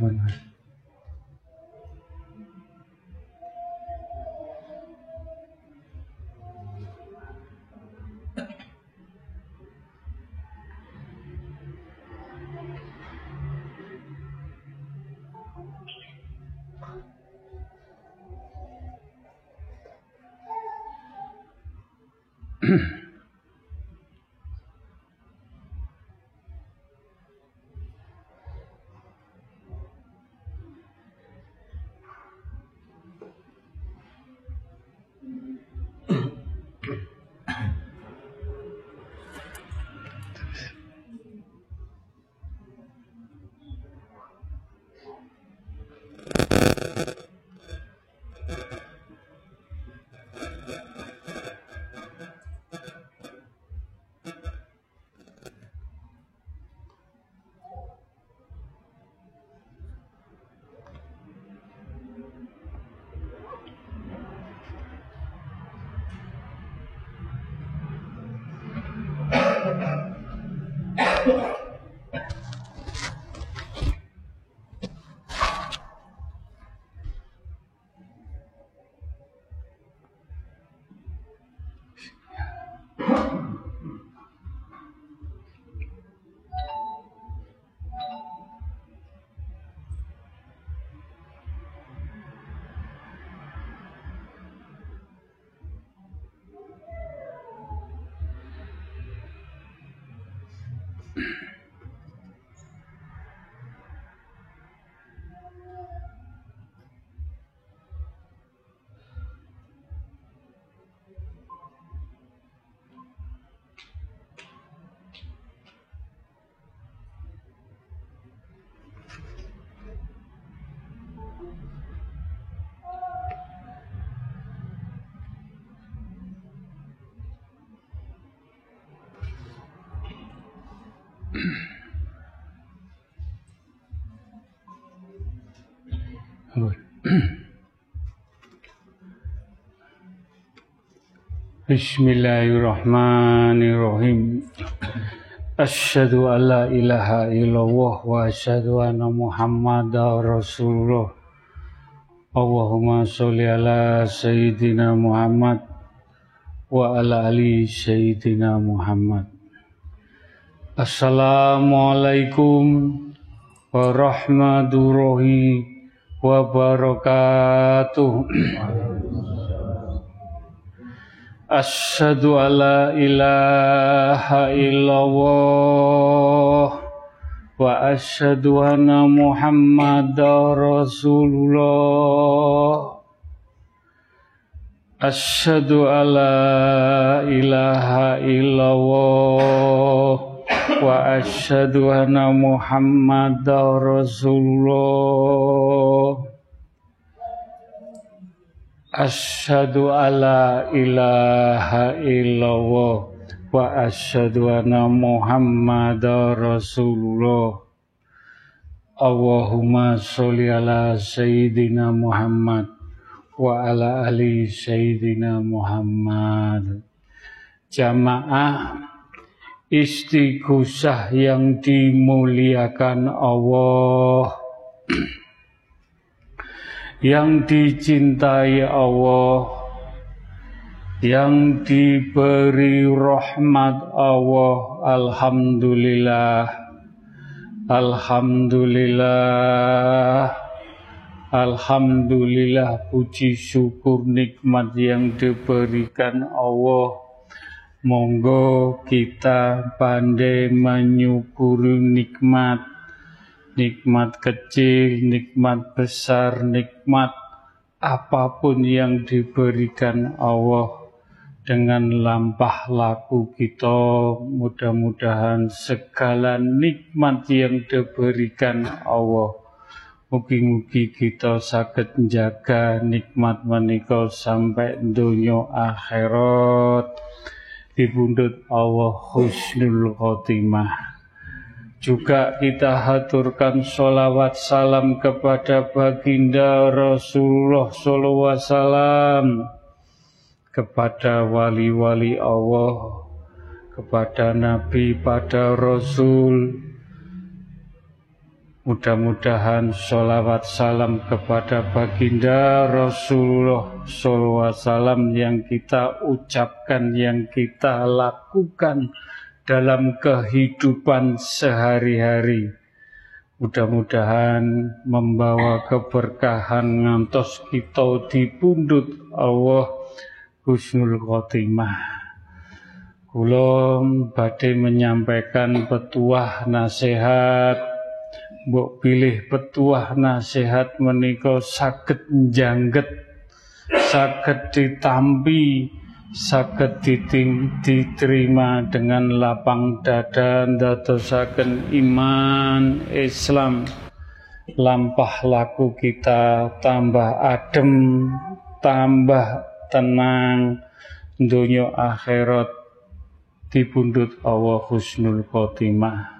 问的 Bismillahirrahmanirrahim. Asyhadu an la ilaha illallah wa asyhadu anna Muhammadar Rasulullah. Sayyidina Muhammad wa ala ali sayyidina Muhammad. Assalamualaikum warahmatullahi wabarakatuh. Asyhadu alla ilaha illallah wa asyhadu anna Muhammadar Rasulullah. Asyhadu alla ilaha illallah wa asyhadu anna Muhammadar Rasulullah. Asyhadu alla ilaha illallah wa asyhadu anna Muhammadar Rasulullah. Allahumma sholli ala sayyidina Muhammad wa ala ali sayyidina Muhammad. Jamaah istighosah yang dimuliakan Allah. Yang dicintai Allah, yang diberi rahmat Allah, Alhamdulillah, Alhamdulillah, Alhamdulillah, puji syukur nikmat yang diberikan Allah. Monggo kita pandai menyukuri nikmat. Nikmat kecil, nikmat besar, nikmat apa pun yang diberikan Allah. Dengan lampah laku kita mudah-mudahan segala nikmat yang diberikan Allah. Mugi-mugi kita sakit menjaga nikmat menika sampai dunia akhirat dibundut Allah husnul khotimah. Juga kita haturkan sholawat salam kepada baginda Rasulullah SAW kepada wali-wali Allah, kepada Nabi, pada Rasul, Mudah-mudahan sholawat salam kepada baginda Rasulullah SAW yang kita ucapkan, yang kita lakukan dalam kehidupan sehari-hari. Mudah-mudahan membawa keberkahan ngantos kita dipundut Allah Husnul Khotimah. Kulom badai menyampaikan petuah nasihat mbok pilih petuah nasihat menika saged jangget saged ditampi saged diterima dengan lapang dada ndadosaken iman Islam. Lampah laku kita tambah adem tambah tenang dunia akhirat dibundut Allah husnul khotimah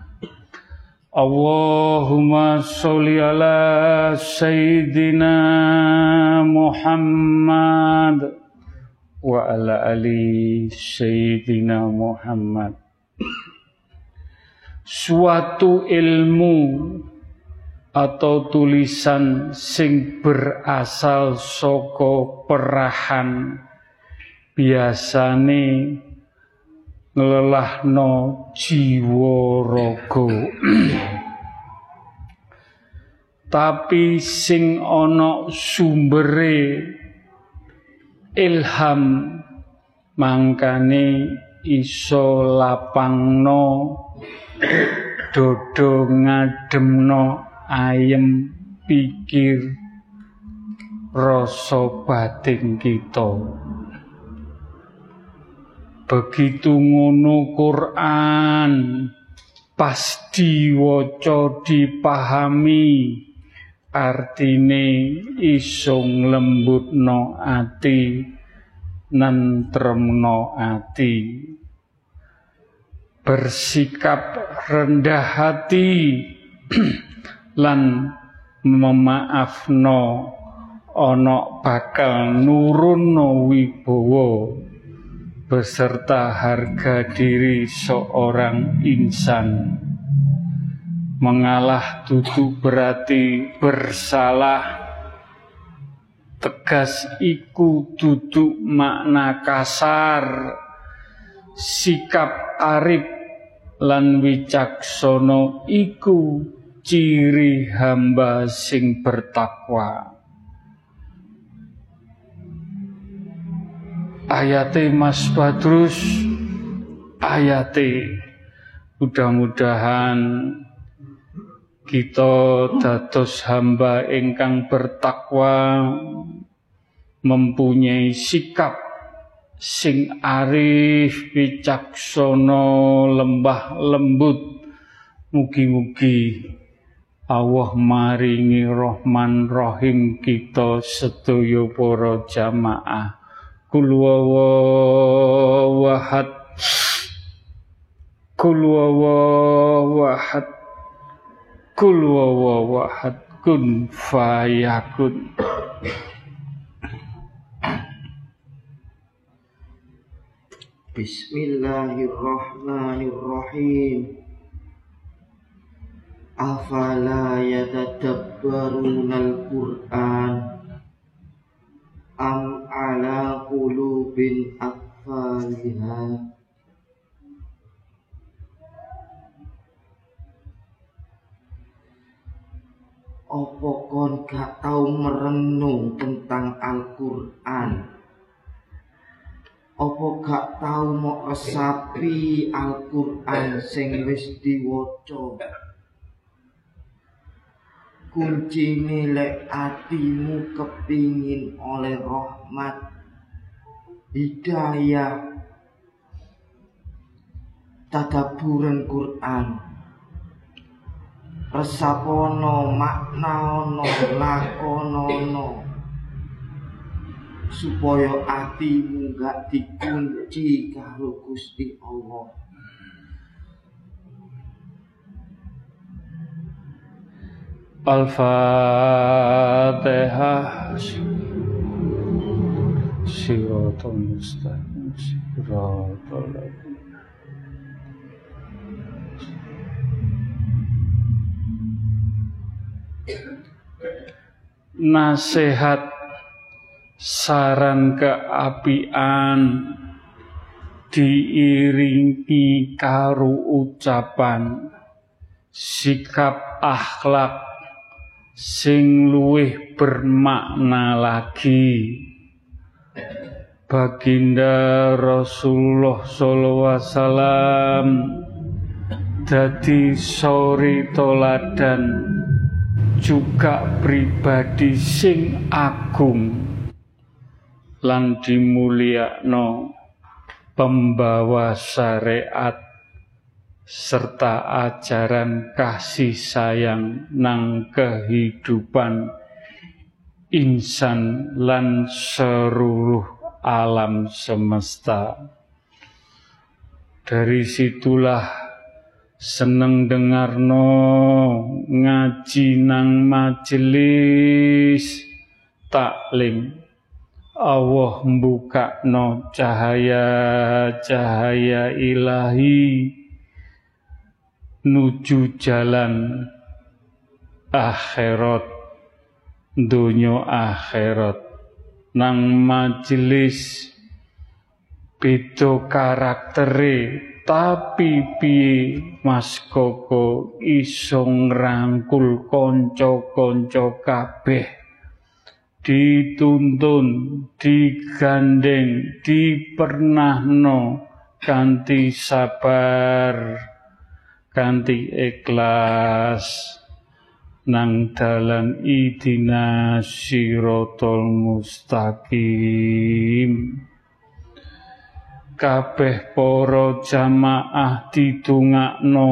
Allahumma sholli ala sayyidina Muhammad wa ala ali sayyidina Muhammad. Suatu ilmu atau tulisan sing berasal soko perahan biasane nglelahno jiwa raga. Tapi sing ana sumbere ilham mangkane iso lapangno dodo ngademno ayem pikir rasa batin kita begitu ngono Quran pasti waca dipahami. Artine iso nglembutno ati nantremno ati. Bersikap rendah hati lan memaafno ana bakal nurunno wibawa beserta harga diri seorang insan. Mengalah tutu berarti bersalah. Tegas iku duduk makna kasar. Sikap arif lan wicaksono iku ciri hamba sing bertakwa. Ayate Mas Badrus ayate mudah-mudahan kita dados hamba ingkang bertakwa mempunyai sikap sing arif wicaksana lembah lembut. Mugi-mugi Allah maringi Rahman Rahim kita sedaya para jamaah Kul wawahad Kul Kul Kun fayakun. Bismillahirrahmanirrahim. Afala yatadabbaruna al-Qur'an am ala qulubin aqfaliha Opo kon gak tau merenung tentang Al-Quran? Opo gak tau mau resapi Al-Quran sing wis diwoco kunci milik hatimu kepingin oleh rahmat. Hidayah. Tadaburan Quran. Resapono maknaono lakonono supaya hatimu gak dikunci karo Gusti Allah Mustaqim Siratul Mustaqim. nasihat saran keapian diiringi karo ucapan sikap akhlak sing luwih bermakna lagi. Baginda Rasulullah sallallahu alaihi wasallam dadi sori toladan juga pribadi sing agung lan dimulyakno pembawa syariat serta ajaran kasih sayang nang kehidupan insan lan seluruh alam semesta. Dari situlah seneng dengar no ngaji nang majelis taklim Allah membuka no cahaya-cahaya ilahi nuju jalan akhirat dunia akhirat. Nang majelis beda karaktere. Tapi piye Mas Koko iso ngrangkul kanca-kanca kabeh? Dituntun digandeng dipernahno kanthi sabar kanthi ikhlas nang dalan idina sirotol mustaqim. Kabeh para jamaah didongakno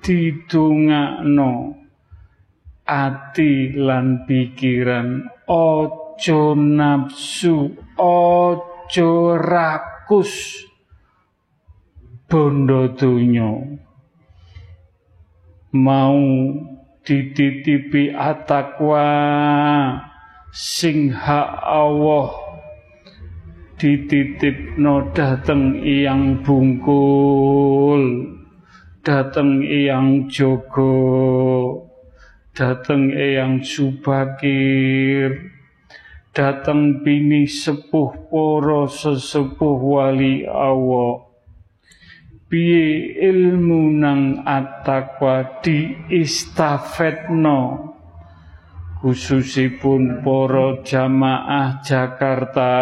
didongakno ati lan pikiran ojo nafsu ojo rakus bondo donya. Mau dititipi atakwa sing hak Allah. Dititipno dateng iyang bungkul. Dateng iyang jogo. Dateng iyang subakir. Dateng bini sepuh poro sesepuh wali Allah piye ilmu nang at-taqwa diistafetno. Khususipun para jamaah Jakarta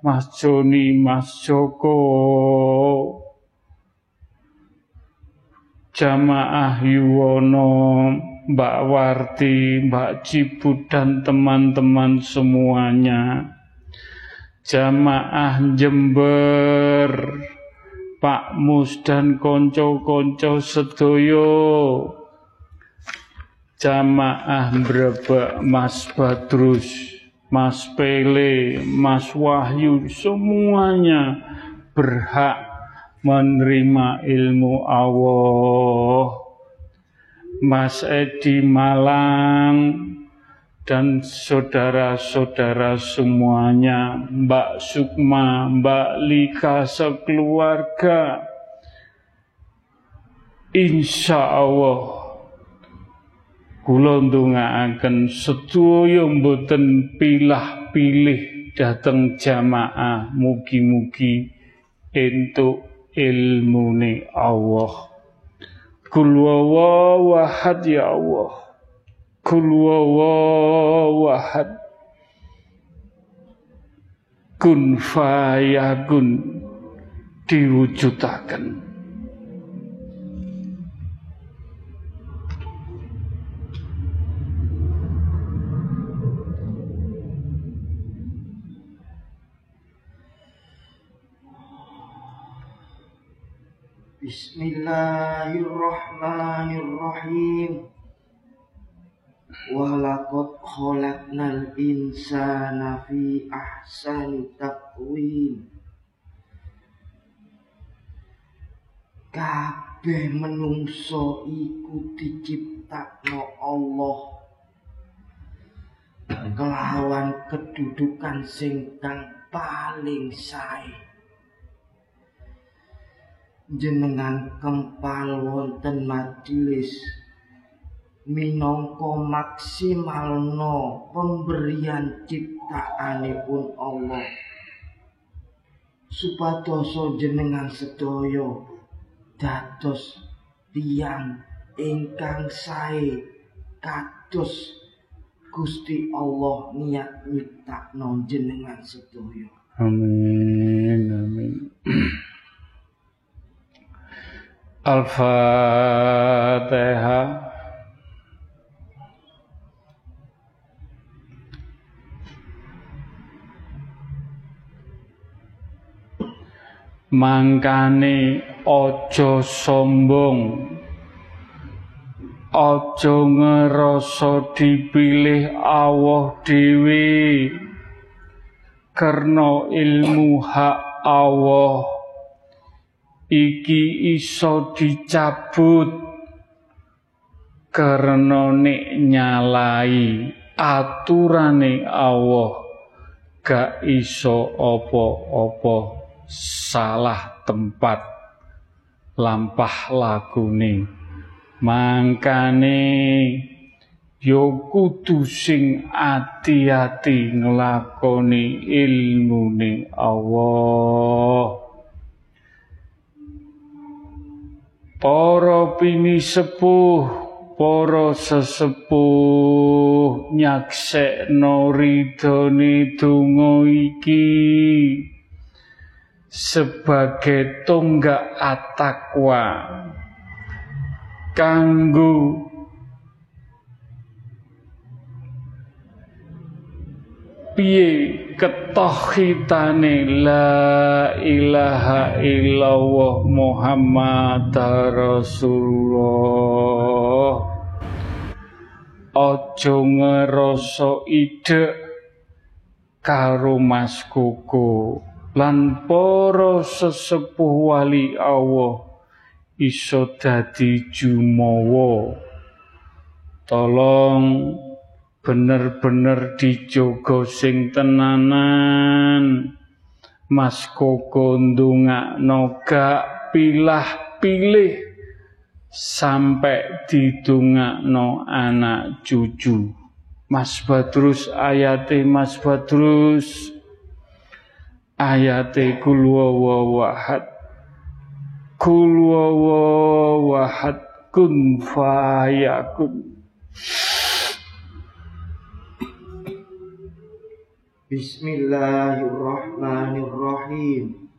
Mas Joni Mas Joko. Jamaah Yuwono Mbak Warti Mbak Ciput dan teman-teman semuanya. Jamaah Jember Pak Mus dan konco-konco sedoyo jamaah brebek Mas Badrus Mas Pele Mas Wahyu semuanya berhak menerima ilmu Allah. Mas Edi Malang dan saudara-saudara semuanya, Mbak Sukma, Mbak Lika sekeluarga. Insya Allah kula ndongaaken sedaya mboten pilah-pilih dateng jamaah mugi-mugi entuk ilmune Allah. Kul wahad ya Allah. Kul wawahad kun fayakun. Diwujudaken Bismillahirrahmanirrahim Walakot kholaknal insana fi ahsani takwim Kabeh menungso iku diciptakno Allah. Kelawan kedudukan sing kang paling sae. Jenengan kempal wonten majelis minangka maksimalno pemberian ciptaanipun Allah. Supados jenengan sedaya dados tiang ingkang sae kados Gusti Allah niat nyiptakno jenengan sedaya. Amin amin. Al-Fatihah mangkane aja sombong. Aja ngerasa dipilih Allah dhewe. Karena ilmu hak Allah. Iki iso dicabut. Karena nek nyalai aturane Allah gak iso apa-apa salah tempat lampah lagune. Mangkane yo kudu sing ati-ati nglakoni ilmune Allah. Para pini sepuh para sesepuh nyaksekno ridhone donga iki sebagai tonggak atakwa kanggo piye ketohitane la ilaha illallah Muhammad Rasulullah. Ojo ngerasa ide karo mas kuku lan para sesepuh wali Allah iso dadi jumawa. Tolong bener-bener dijogo sing tenanan. Mas Koko ndongakno gak pilah-pilih sampai didongakno anak cucu. Mas Badrus ayate Mas Badrus ayate kul wawahad kul wawahad kun fayakun. Bismillahirrahmanirrahim.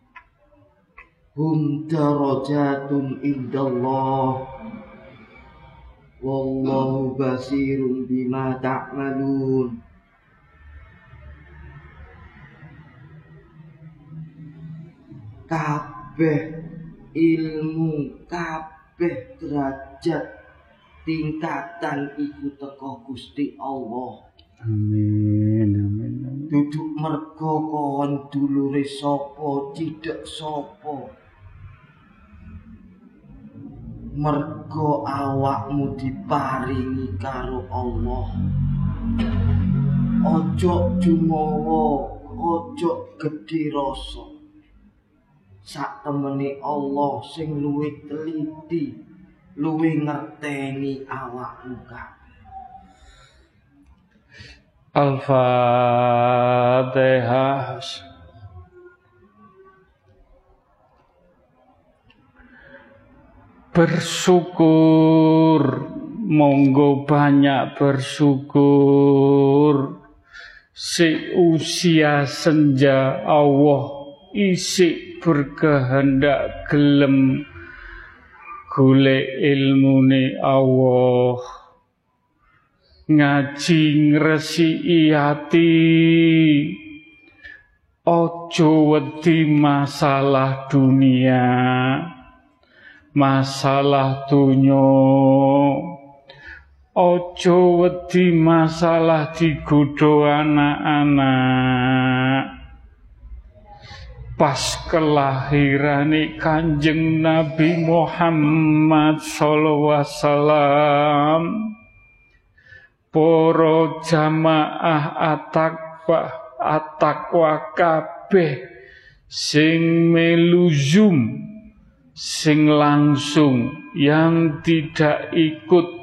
Hum darajatun indallah. Wallahu basirun bima ta'malun kabeh ilmu kabeh derajat tingkatan iku teko Gusti Allah. Amin amin amin. Duduk mergo kon dulure sapa cidek sapa. Mergo awakmu diparingi karo Allah. Ojo jumawa ojo gedhe rasa sak temene Allah sing luwih teliti luwih ngerteni awakmu kabeh Al-Fatihah. Bersyukur. Monggo banyak bersyukur. Si usia senja Allah isi berkehendak gelem golek ilmune Allah. Ngaji ngresiki ati. Ojo wedi masalah dunia masalah dunya ojo wedi masalah digodho anak-anak pas kelahirane Kanjeng Nabi Muhammad wasallam para jamaah atakwa atakwa kabeh sing meluzum sing langsung yang tidak ikut.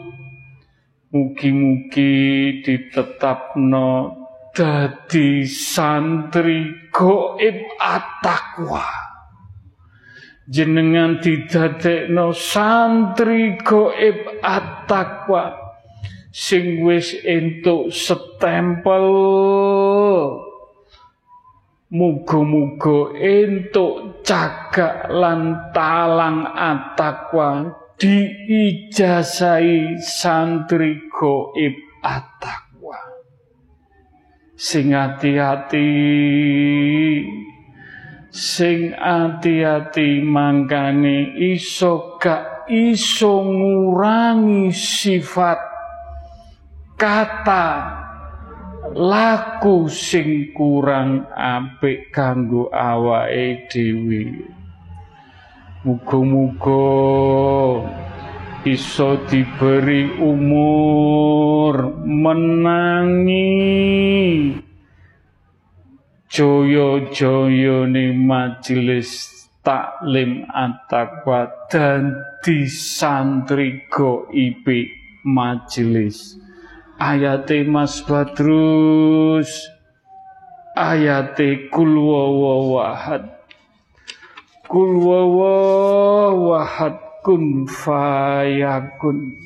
Mugi-mugi ditetapno dadi santri goib at-taqwa. Jenengan didadekno santri goib at-taqwa sing wis entuk setempel Muga-muga entuk cagak lan talang atakwa diijazai santri goib atakwa. Sing hati-hati sing hati-hati mangkane iso gak iso ngurangi sifat kata laku sing kurang apik kanggo awake dhewe. Muga-muga iso diberi umur menangi. Joyo-joyo ni majelis taklim at-taqwa dan di santri goibi majelis. Ayate Mas Badrus. Ayate kul wawahad kul kun fayakun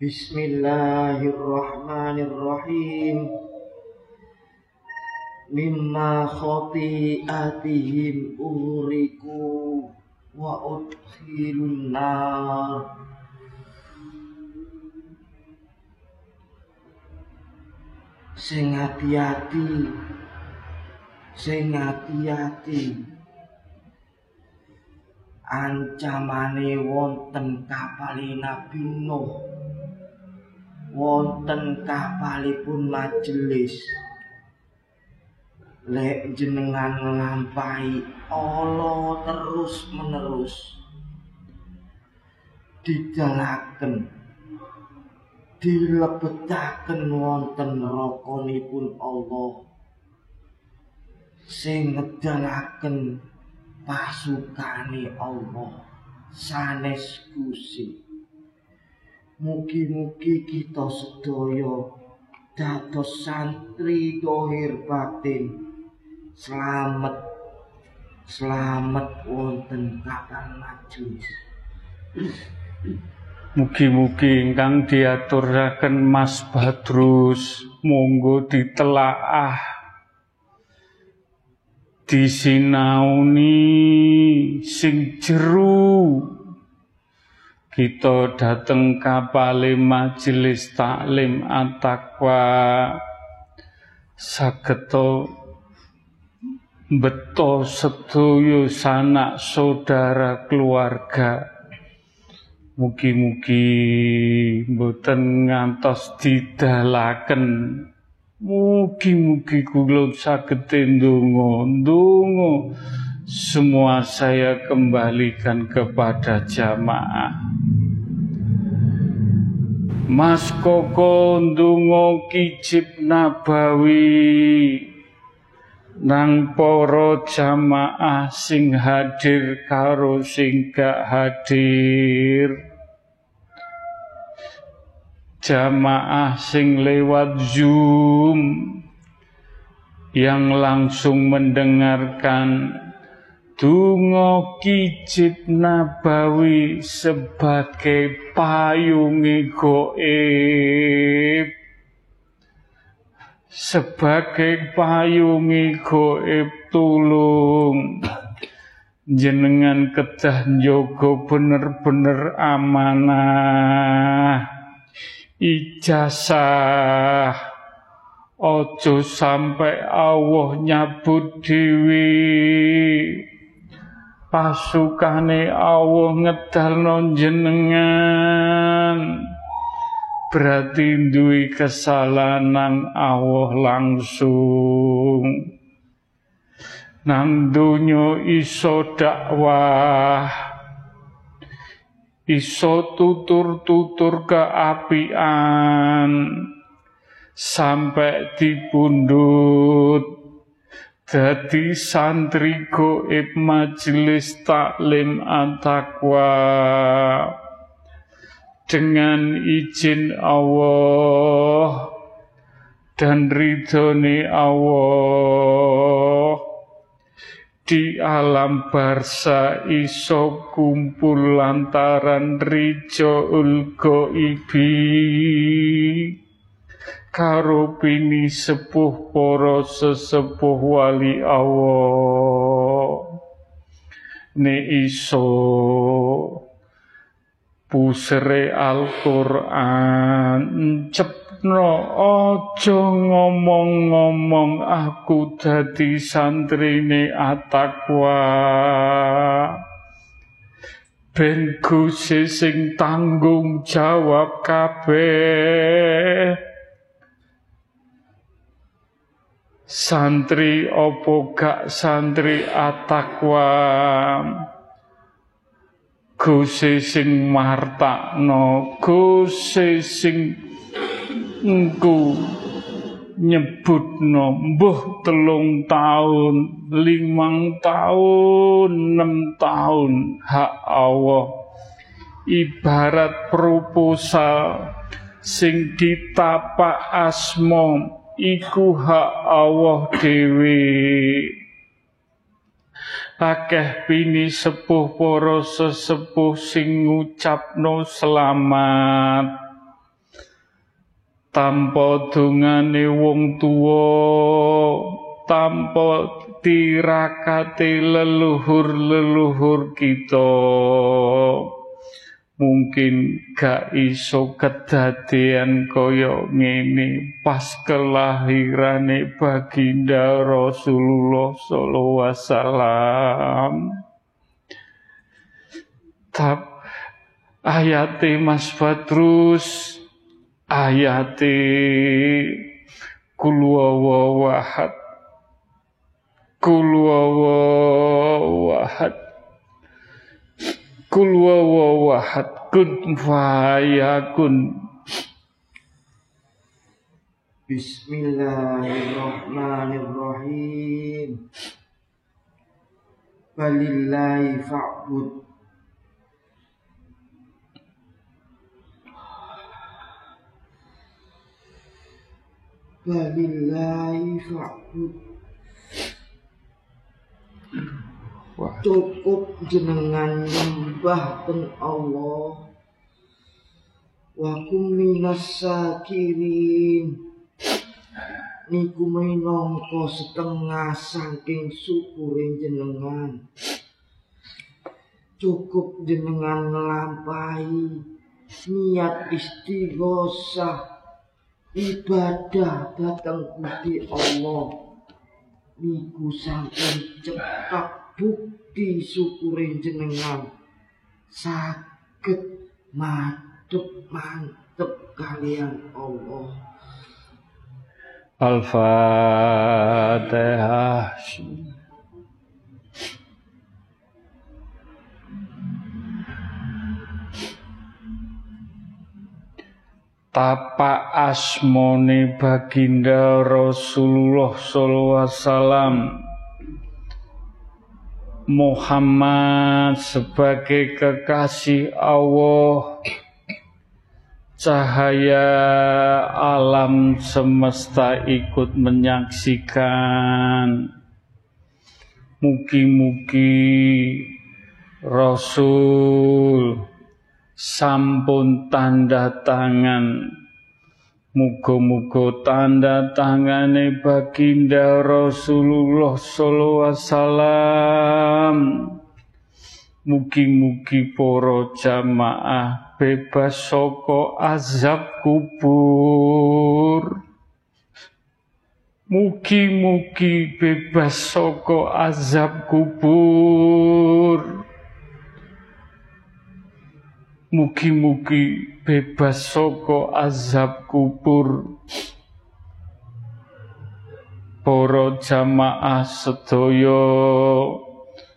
Bismillahirrahmanirrahim. Mimma khoti'atihim uriku wa udkhilun nar. Sing hati-hati sing hati-hati ancamane wonten kapali Nabi Nuh. Wonten kapalipun majelis. Lek jenengan nglampahi Allah terus menerus didalaken dilebetaken wonten rakanipun Allah. Sing ngedalaken pasukane Allah sanes Gusti. Mugi-mugi kita sedaya dados santri dohir batin. Selamat selamat wonten kapan majelis Mugi-mugi ingkang diaturaken Mas Badrus monggo ditelaah disinauni sing jeru. Kita dateng kapale majelis taklim at-taqwa. Sageta beto sedaya sanak saudara keluarga. Mugi-mugi mboten ngantos didalaken. Mugi-mugi kula saged ndonga, ndonga. Semua saya kembalikan kepada jamaah. Mas Koko ndonga kijib nabawi nang para jamaah sing hadir karo sing gak hadir jamaah sing lewat Zoom yang langsung mendengarkan Dungo kijib nabawi sebagai payungi goib. Sebagai payungi goib tulung. Jenengan kedah njogo bener-bener amanah ijazah. Ojo sampai Allah nyabut dewi pasukane Allah ngedalno jenengan. Berarti duwe kesalahan nang Allah langsung. Nang iso dakwah iso tutur-tutur keapian. Sampai dipundut dadi santri goib majelis taklim antakwa. Dengan izin Allah dan ridhoni Allah di alam barsa iso kumpul lantaran rijoul goibi karo pini sepuh poro sesepuh wali Allah ne iso pusere Al-Qur'an cepno aja ngomong-ngomong aku dadi santrine atakwa. Ben Gusti sing tanggung jawab kabeh. Santri opo gak santri atakwa? Gusti sing martakno, Gusti sing engku nyebutno mbuh telung tahun, limang tahun, enam tahun. Hak Allah. Ibarat proposal sing ditapak asmo iku hak Allah dewi akeh pini sepuh para sesepuh sing ngucapno selamat tanpa dungane wong tuwa tanpa tirakate leluhur-leluhur kita mungkin gak iso kedadean kaya ngene pas kelahirane baginda Rasulullah sallallahu wasallam. Tap ayate Mas Badrus ayate kulwawahad kulwawahad Kul wawahad kun fayakun. Bismillahirrahmanirrahim. Walillahi fa'bud. Walillahi fa'bud. cukup jenengan nyembah teng Allah. Wa kum minas sakirin. Niku minangka setengah saking syukurin jenengan. Cukup jenengan nglampahi niat istighosah ibadah datang Gusti Allah. Niku saking cepat bukti syukurin jenengan. Sakit mantep mantep kalian Allah. Al-Fatihah Tapak asmone baginda Rasulullah wasallam. Muhammad sebagai kekasih Allah. Cahaya alam semesta ikut menyaksikan. Mugi-mugi Rasul sampun tanda tangan. Muga-muga tanda tangane baginda Rasulullah sallallahu wasallam. Mugi-mugi para jamaah bebas saka azab kubur. Mugi-mugi bebas saka azab kubur Mugi-mugi bebas soko azab kubur. Para jamaah sedaya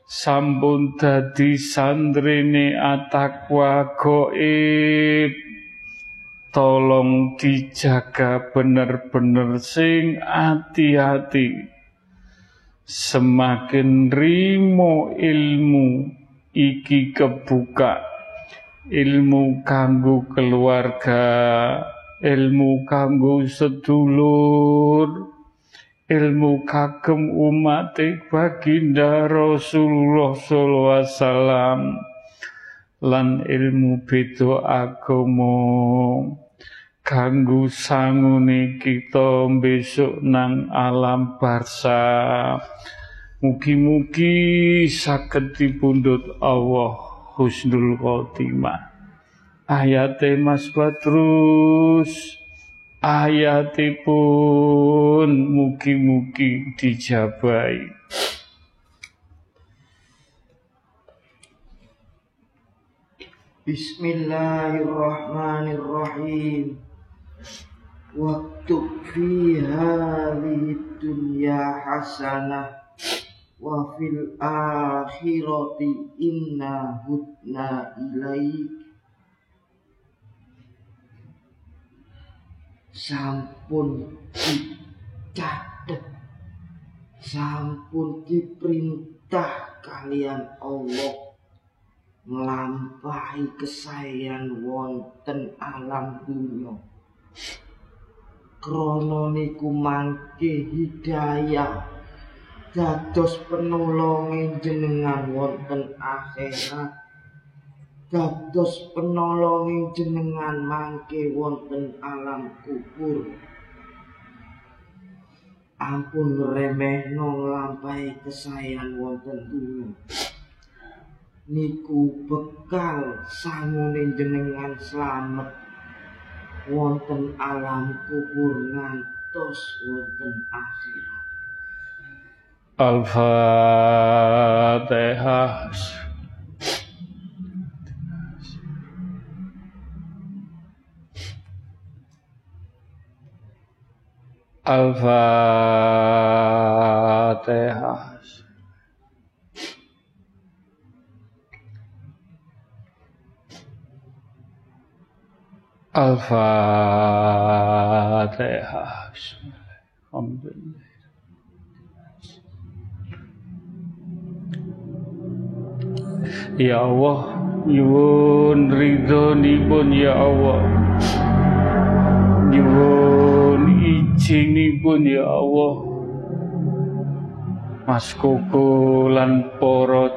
sampun dadi sandrine atakwa goib. Tolong dijaga bener-bener sing hati-hati. semakin rimo ilmu iki kebuka ilmu kanggo keluarga ilmu kanggo sedulur ilmu kagem umat baginda Rasulullah sallallahu alaihi wasallam lan ilmu beda agama. Kanggo sangune kita besok nang alam barsa. Mugi-mugi saged dipundhut Allah husnul khotimah. Ayate Mas Badrus. Ayatipun mugi-mugi dijabai. Bismillahirrahmanirrahim. Waktu fi hadhihi dunya hasanah wa fil akhirati inna hudna ilaik. Sampun dicatet sampun diperintah kalian Allah. Melampaui kesayangan wonten alam dunia. Krana niku mangke hidayah dados penolonging jenengan wonten akhirat. Dados penolonging jenengan mangke wonten alam kubur. Ampun remehno nglampahi kesayangan wonten dunia niku bekal sangune jenengan slamet. Wonten alam kubur ngantos wonten akhirat Al-Fatihah Al-Fatihah Al-Fatihah. Ya Allah, nyuwun ridhonipun ya Allah. Nyuwun izinipun ya Allah. Mas Koko lan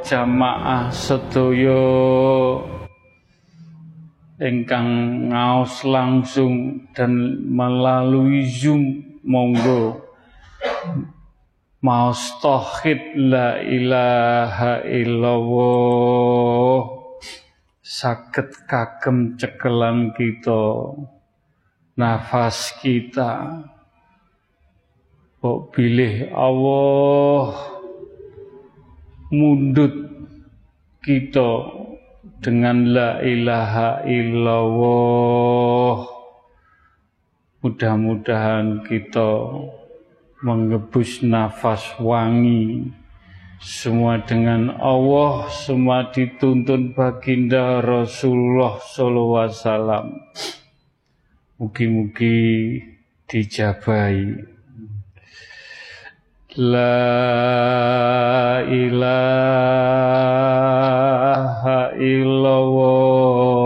jamaah sedaya ingkang ngaos langsung dan melalui Zoom monggo maos tauhid la ilaha illallah. Saged kagem cekelan kita nafas kita. Kok pilih Allah. Mundut kita dengan la ilaha illallah. Mudah-mudahan kita mengebus nafas wangi. Semua dengan Allah semua dituntun baginda Rasulullah sallallahu alaihi wasallam. Mugi-mugi dijabai. La ilaha illallah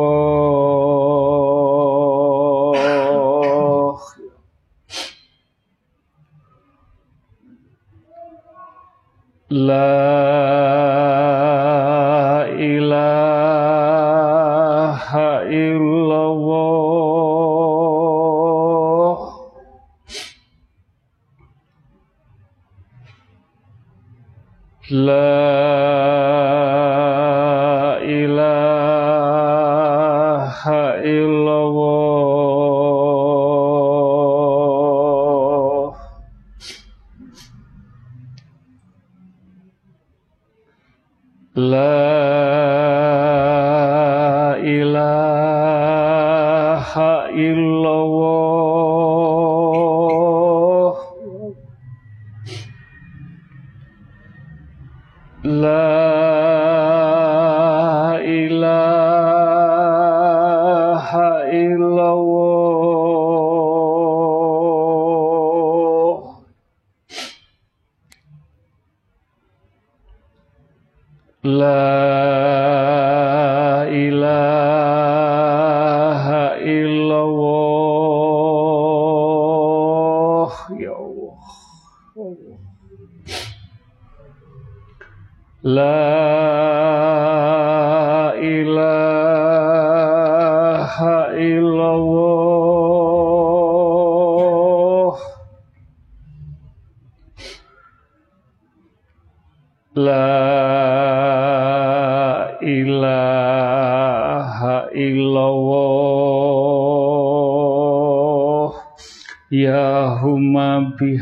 La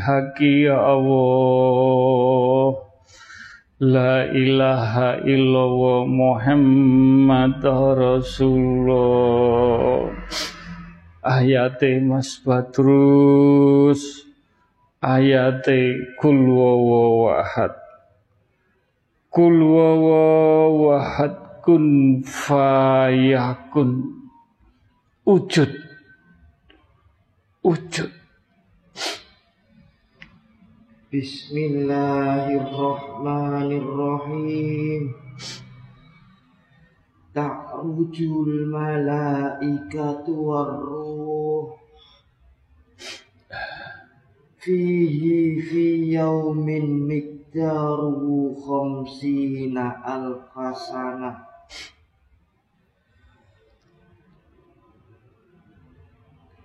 huma bihaqi ya Allah. La ilaha illallah Muhammad Rasulullah. Ayate Mas Badrus. Ayate Kul wawahad Kul wawahad kun fayakun. Wujud Bismillahirrahmanirrahim. Ta'rujul malaikatu warruh. Fihi fi yaumin mikdaruhu khamsina alfasana.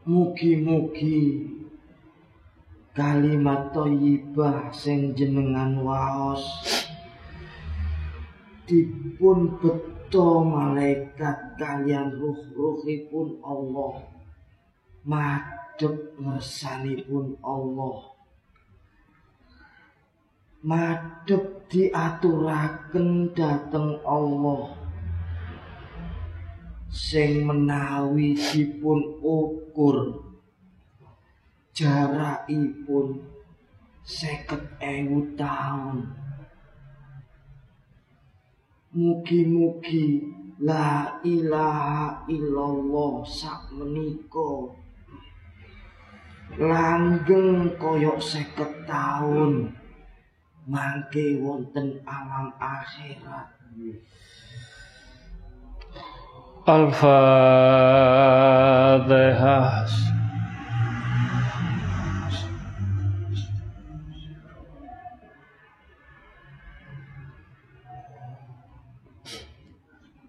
Mugi-mugi kalimat thayyibah sing jenengan waos. Dipun beto malaikat kalian ruh-ruhipun Allah. Madhep ngersanipun Allah. Madhep diaturaken dhateng Allah. Sing menawi dipun ukur jarakipun seket ewu tahun Mugi-mugi la ilaha illallah sak menika langgeng koyok seket tahun mangke wonten alam akhirat. Al-Fatihah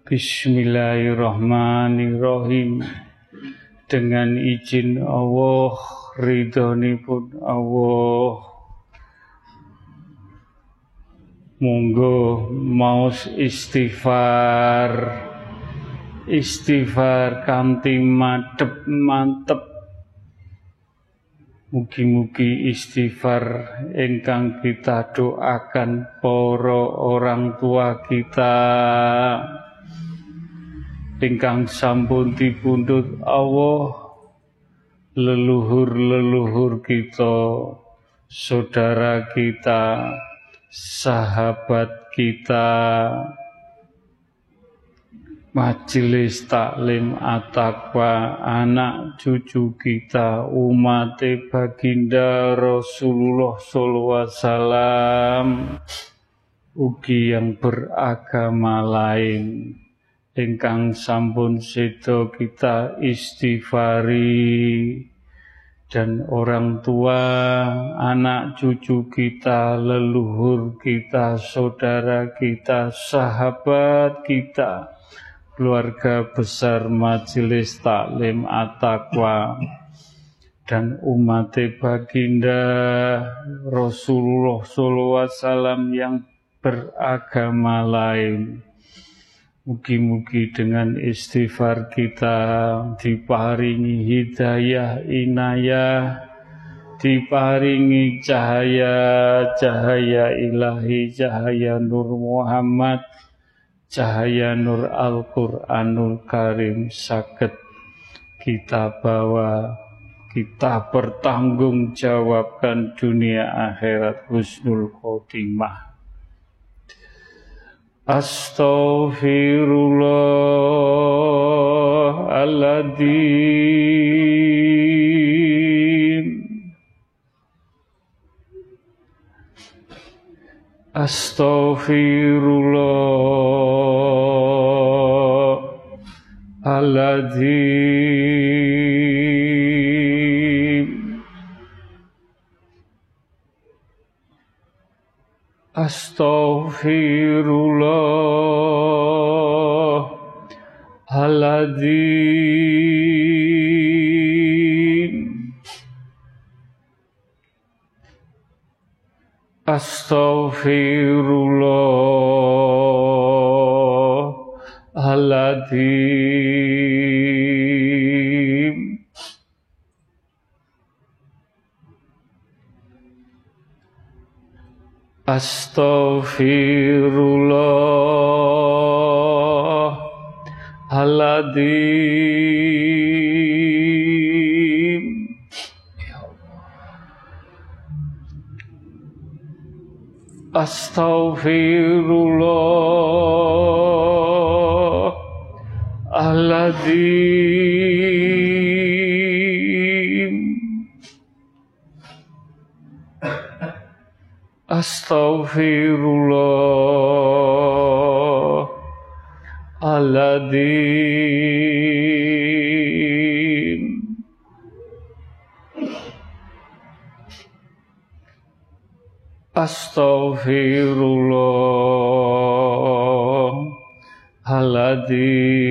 Bismillahirrahmanirrahim. Dengan izin Allah pun Allah. Monggo maus istighfar. Istighfar kanthi madhep mantep. Mugi-mugi istighfar ingkang kita doakan para orang tua kita ingkang sampun dipundhut Allah leluhur-leluhur kita saudara kita sahabat kita. Majelis taklim atakwa anak cucu kita umat baginda Rasulullah sallallahu alaihi ugi yang beragama lain ingkang sampun sedo kita istighfari. Dan orang tua, anak cucu kita, leluhur kita, saudara kita, sahabat kita, keluarga besar majelis taklim at-taqwa dan umat baginda Rasulullah SAW yang beragama lain Mugi-mugi dengan istighfar kita diparingi hidayah inayah, diparingi cahaya cahaya ilahi cahaya Nur Muhammad cahaya nur Al-Qur'anul Karim. Saged kita bawa kita bertanggung jawabkan dunia akhirat. Husnul khotimah Astaghfirullahaladzim Astaghfirullahaladzim Astaghfirullahaladzim Astaghfirullahaladzim Astaghfirullahaladzim Astaghfirullahaladzim Astaghfirullah Aladim Astaghfirullah Aladim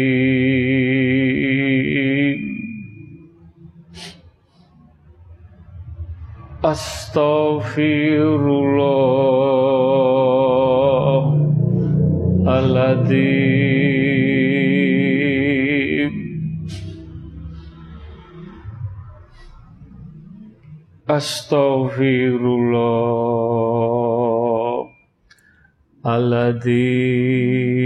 Astaghfirullahaladzim. Astaghfirullahaladzim.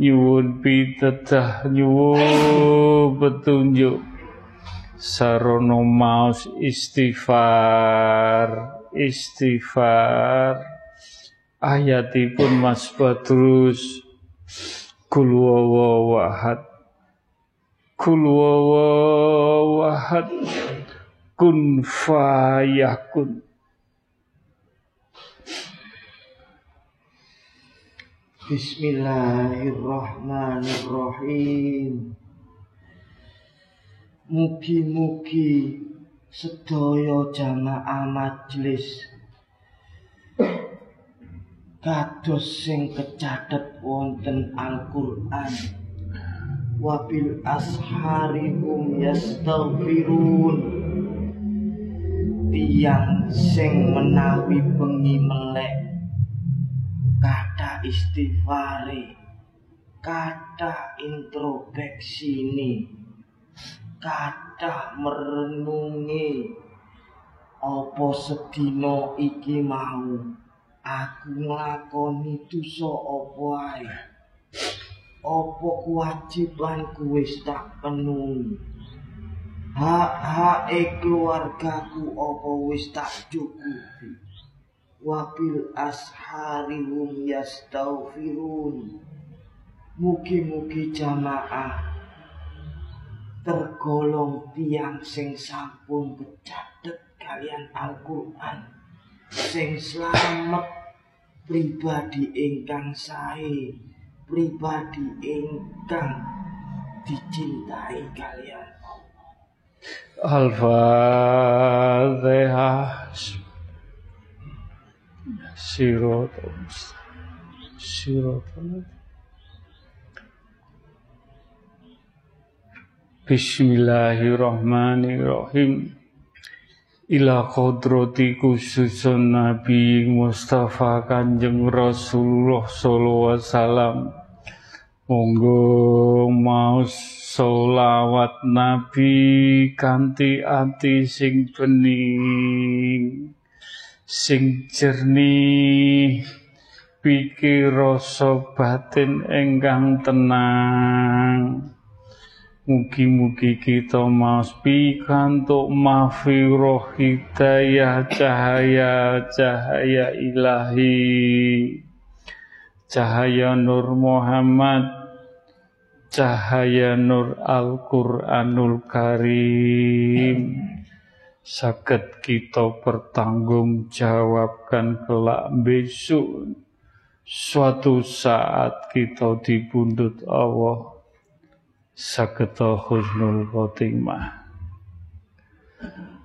nyuwun pitedah nyuwun petunjuk. Sarono maos istighfar istighfar. Ayatipun Mas Badrus kul wawahad kul wawahad kun fayakun Bismillahirrahmanirrahim. Mugi-mugi sedaya jamaah majelis kados sing kecathet wonten Al-Qur'an wabil asharihum yastaghfirun. Tiang sing menawi bengi melek istighfari. Kata introspeksi ini kata merenungi. Apa sedina iki mau? Aku nglakoni dosa apa ae? Apa kewajibanku wis tak penuhi? Hak-hak keluargaku apa wis tak cukupi wabil asharihum yastaghfirun mugi-mugi jamaah tergolong tiang sing sampun kecatet kalian Al-Qur'an sing slamet pribadi ingkang sae pribadi ingkang dicintai kalian. Al-Fatihah Mustaqim Siratal Bismillahirrahmanirrahim. Ila kodrati khususun Nabi Mustafa Kanjeng Rasulullah Sallallahu Wasallam. Monggo mau solawat Nabi kanti ati sing bening sing jernih pikir rasa batin engkang tenang. Mugi-mugi kita mas pikantuk mafiroh hidayah cahaya cahaya ilahi. Cahaya Nur Muhammad cahaya nur Al-Quranul Karim sakit kita pertanggungjawabkan kelak besok. Suatu saat kita dibundut Allah. Sakit husnul khotimah.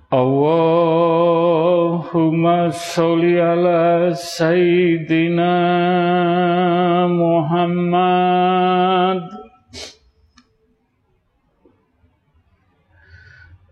Allahumma sholli ala Sayyidina Muhammad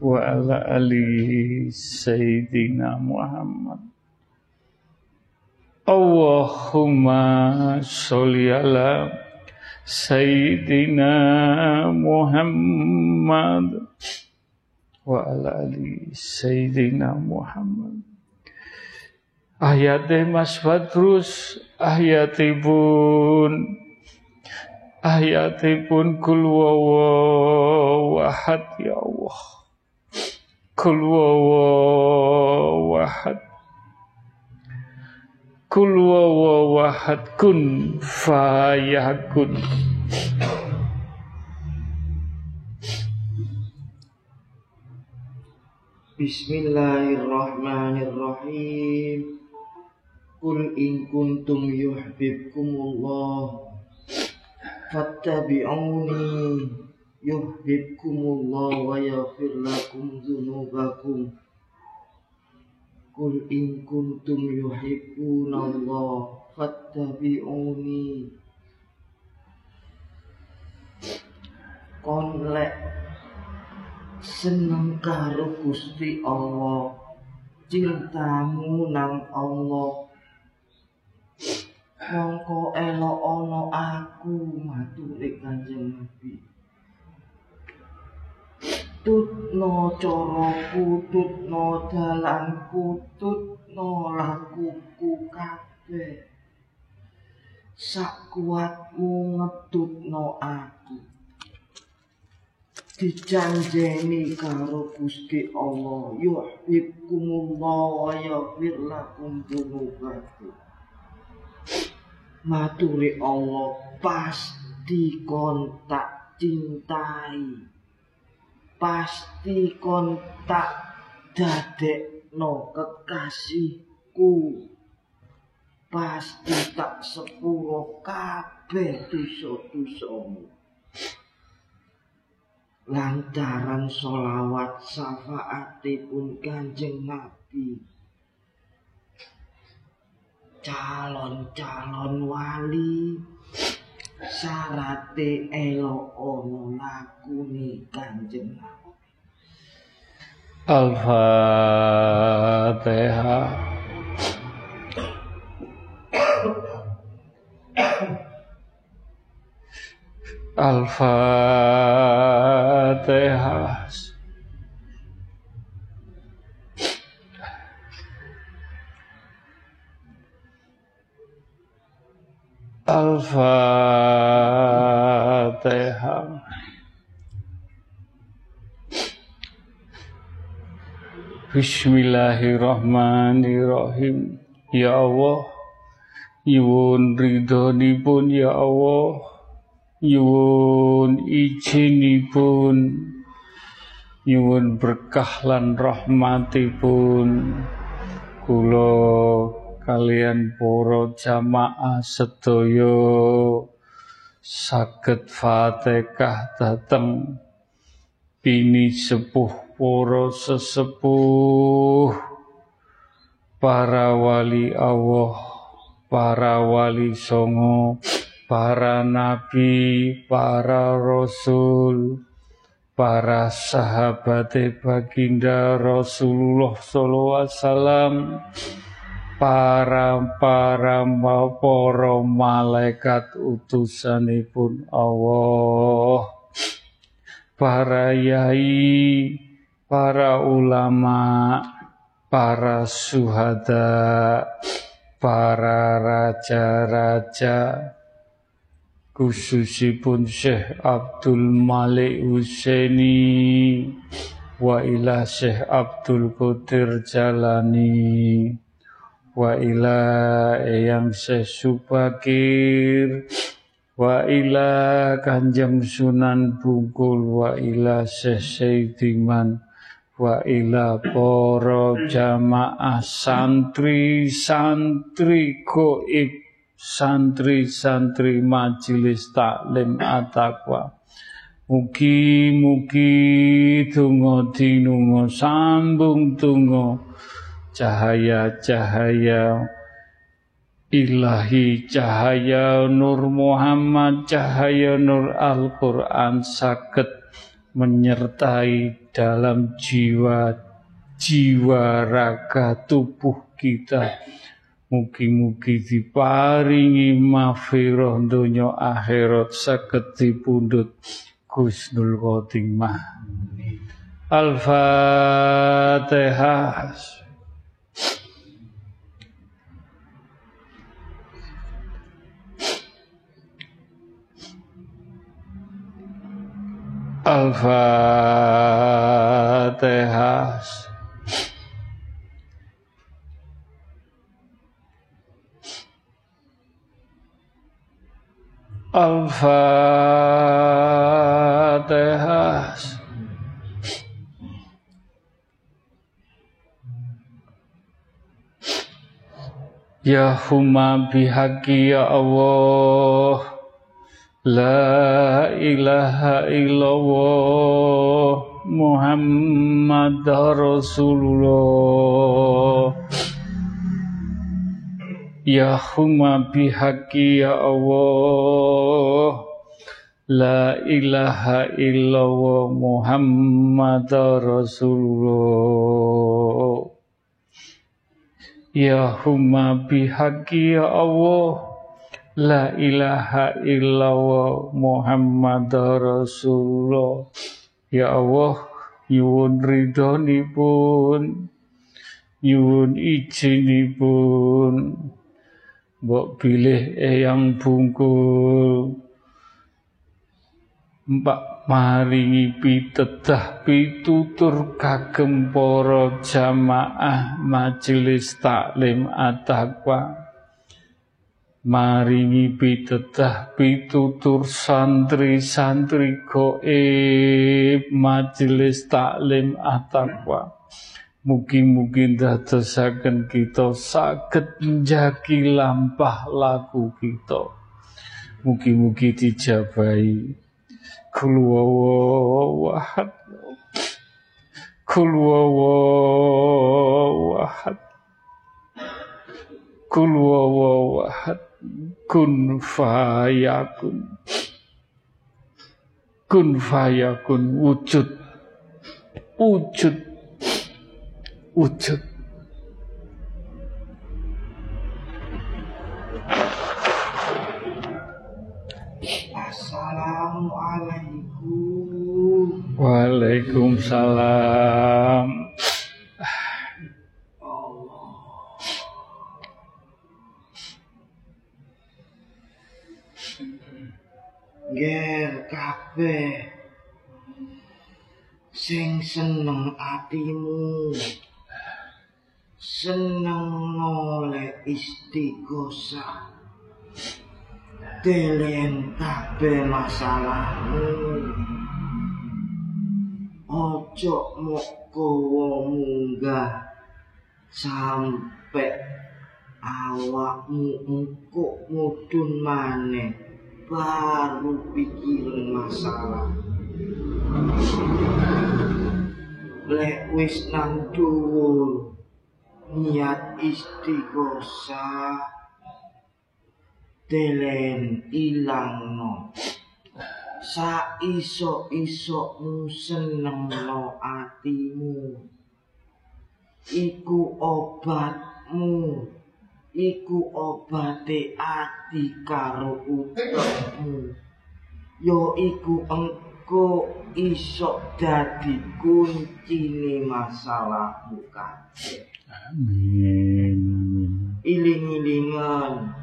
wa ala ali sayyidina Muhammad Allahumma sholli ala sayyidina Muhammad wa ala ali sayyidina Muhammad Allahumma sholli ala Ayatnya Mas Badrus ayatipun ayatipun kul wahad ya Allah. Kul wahad kul wahad kun fayakun Bismillahirrahmanirrahim Kul in kuntum yuhibbukumullah fattabi'uni yuhibbukumullah wa yaghfir lakum dzunubakum Kul in kuntum yuhibbunallah fattabi'uni. Kon lek seneng karo Gusti Allah cintamu nang Allah mongko elok ana aku mature Kanjeng Nabi. Tut no coro putut no dalan putut no lakuku kabeh. Sak kuatmu no aku. Dijanjeni karo Gusti Allah. Yuhibbukumullah wa yaghfir lakum dzunubakum maturi Allah pasti kontak cintai pasti kontak dadek no kekasihku. Pasti tak sepuro kabeh dosa-dosamu lantaran solawat syafaatipun kanjeng Nabi calon-calon wali. Syarate elo ono lakuni kanjeng Al-Fatihah Al-Fatihah Al-Fatihah Bismillahirrahmanirrahim. Ya Allah Yuwun ridhonipun ya Allah. Nyuwun izinipun nyuwun berkah lan rahmatipun. Kula kalian para jamaah sedaya saged Fatihah dateng. Bini sepuh para sesepuh para wali Allah para wali songo para nabi, para rasul, para sahabat baginda Rasulullah sallallahu alaihi wasallam, para para para malaikat utusanipun Allah, para yai, para ulama, para suhada, para raja-raja, khususipun Syekh Abdul Malik Husaini wa ila Syekh Abdul Qadir Jalani wa ila Eyang Syekh Subakir wa ila Kanjeng Sunan Bungkul wa ila Syekh Saidiman wa ila para jamaah santri santri goib. Santri-santri majelis taklim at-taqwa. Mugi-mugi tungo dinungo sambung tungo cahaya-cahaya ilahi cahaya Nur Muhammad cahaya Nur Al-Quran sakit menyertai dalam jiwa jiwa raga tubuh kita Mugi-mugi diparingi maghfirah donya akhirat saged dipundhut Gusnul Khotimah. Al-Fatihah. Al-Fatihah. Al-Fatihah Ya huma bihaqi ya Allah La ilaha illallah Muhammad Rasulullah. Ya huma bihaqi ya Allah. La ilaha illallah Muhammad Rasulullah. Ya huma ya La ilaha illallah Muhammad Rasulullah. Ya Allah nyuwun ridhonipun. Nyuwun izinipun. Mbok pilih eyang bungkul. Mbak maringi pitedah pitutur kagem para jamaah majelis taklim at-taqwa maringi pitedah pitutur santri-santri goib majelis taklim ataqwa Mugi-mugi dadosaken kita saged njagi lampah laku kita. Mugi-mugi dijabahi. Kul wawahad. Kul wawahad kun fayakun. Kun fayakun wujud. Wujud. Wujud. Assalamualaikum. Waalaikumsalam kabeh. Sing seneng atimu. Seneng oleh istiqosa delen kabeh masalahmu. Ojo moko munggah sampai awakmu engkok mudun maneh baru pikirin masalah. Lek wis nang dhuwur niat istiqosa delen ilangno. Sa iso isokmu senengno atimu. Iku obatmu iku obate ati karo utekmu yo iku engko iso dadi kuncine masalahmu kabeh amin. Iling-ilingan.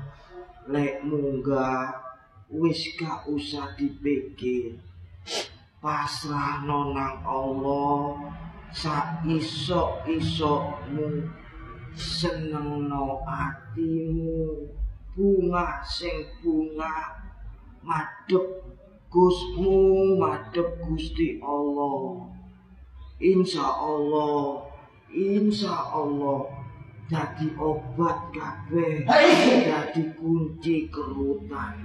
Lek munggah wis gak usah dipikir. Pasrah nang Allah sak iso isokmu senengno atimu bunga sing bunga. Madhep Gusmu madhep Gusti Allah. Insya Allah Insya Allah. Jadi obat kabeh. Jadi kunci kerutan.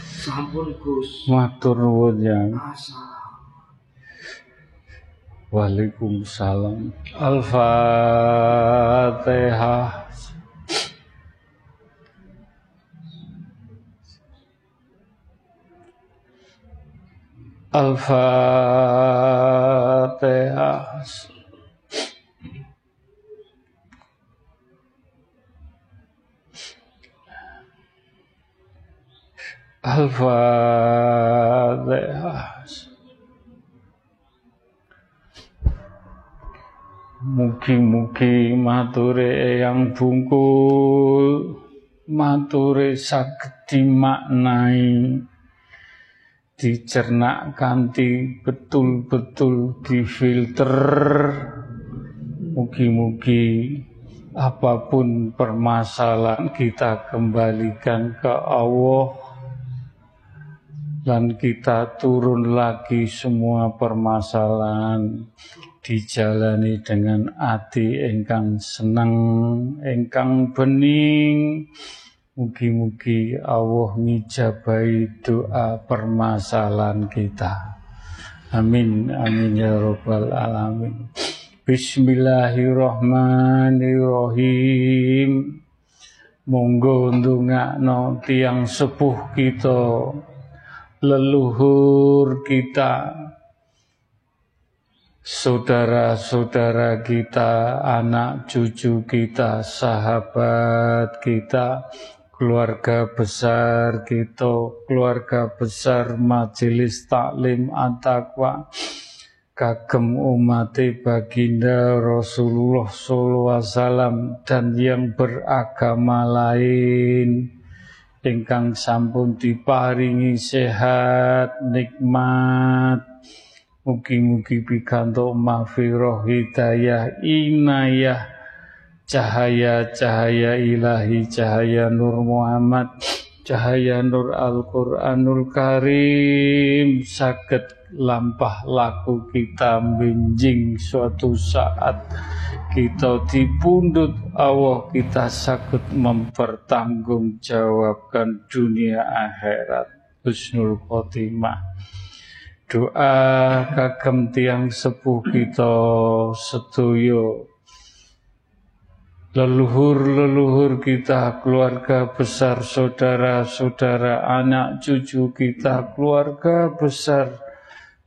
Sampun Gus. Matur nuwun ya Asal. Waalaikumsalam. Al-Fatihah. Al-Fatihah. Al-Fatihah. Mugi-mugi mature yang bungkul mature saged dimaknai dicernak kanthi betul-betul difilter. Mugi-mugi apa pun permasalahan kita kembalikan ke Allah dan kita turun lagi semua permasalahan dijalani dengan hati engkang senang, engkang bening. Mugi-mugi Allah ngijabai doa permasalahan kita. Amin, amin ya robbal alamin. Bismillahirrahmanirrahim. Monggo ndongakno tiang sepuh kita, leluhur kita, saudara-saudara kita, anak cucu kita, sahabat kita, keluarga besar kita, keluarga besar majelis taklim at kagem umat baginda Rasulullah SAW dan yang beragama lain. Ingkang sampun diparingi sehat nikmat mugi-mugi pikantuk mafiroh hidayah inayah cahaya-cahaya ilahi cahaya Nur Muhammad cahaya Nur Al-Quranul Karim. Sakit lampah laku kita benjing suatu saat kita dipundut Allah kita sakit mempertanggungjawabkan dunia akhirat. Husnul khotimah doa kagem tiang sepuh kita setuyo. Leluhur-leluhur kita, keluarga besar, saudara-saudara, anak cucu kita, keluarga besar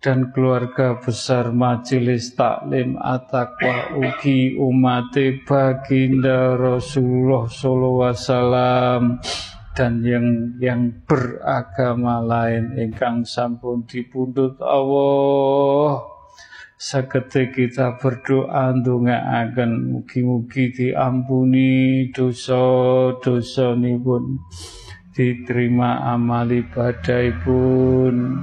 dan keluarga besar majelis taklim atakwa ugi umat baginda Rasulullah sallallahu wasallam dan yang yang beragama lain ingkang sampun dipundhut Allah Sakete kita berdoa akan mugi-mugi diampuni dosa-dosa pun diterima amal ibadah pun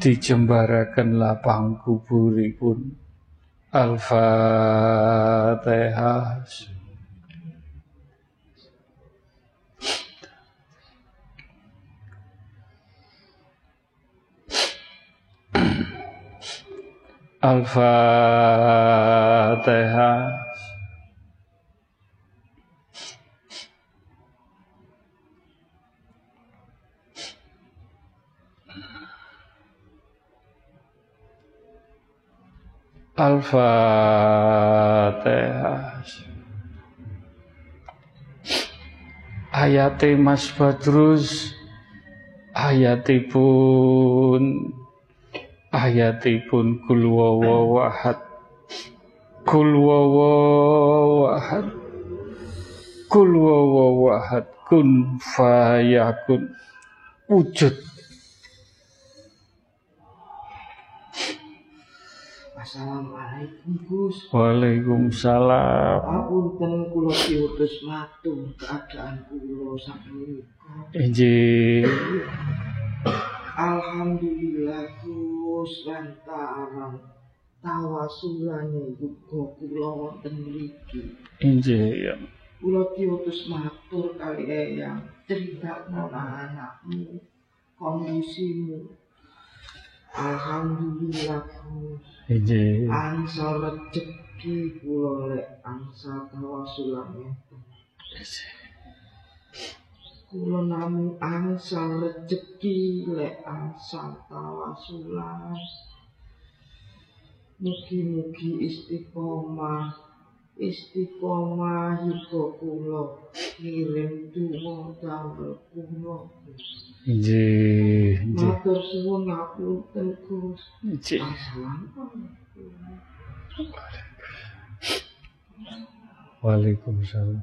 dijembarakan lapang kuburipun. Al-Fatihah Al-Fatihah Al-Fatihah Ayate Mas Badrus Ayatipun ayatipun kul wawahad kul wawahad kul wawahad kun fayakun wujud Assalamualaikum Gus. Waalaikumsalam. Apunten kula diutus matur keadaan kula sakmenika. Injih. Alhamdulillah Gus lantaran tawasulane uga kula wonten mriki. Injih ya. Kula diutus matur kali eyang critakno anakmu kondisimu. Alhamdulillah. Injih. Angsa rezeki kula lek angsa tawasulane. Injih. Kula namung angsal rejeki lek angsal tawasulan. Mugi-mugi istiqomah istiqomah hidup kula kirim donga damel kula. Nggih, nggih. Matur suwun ngapunten Gus. Nggih. Assalamualaikum. Waalaikumsalam.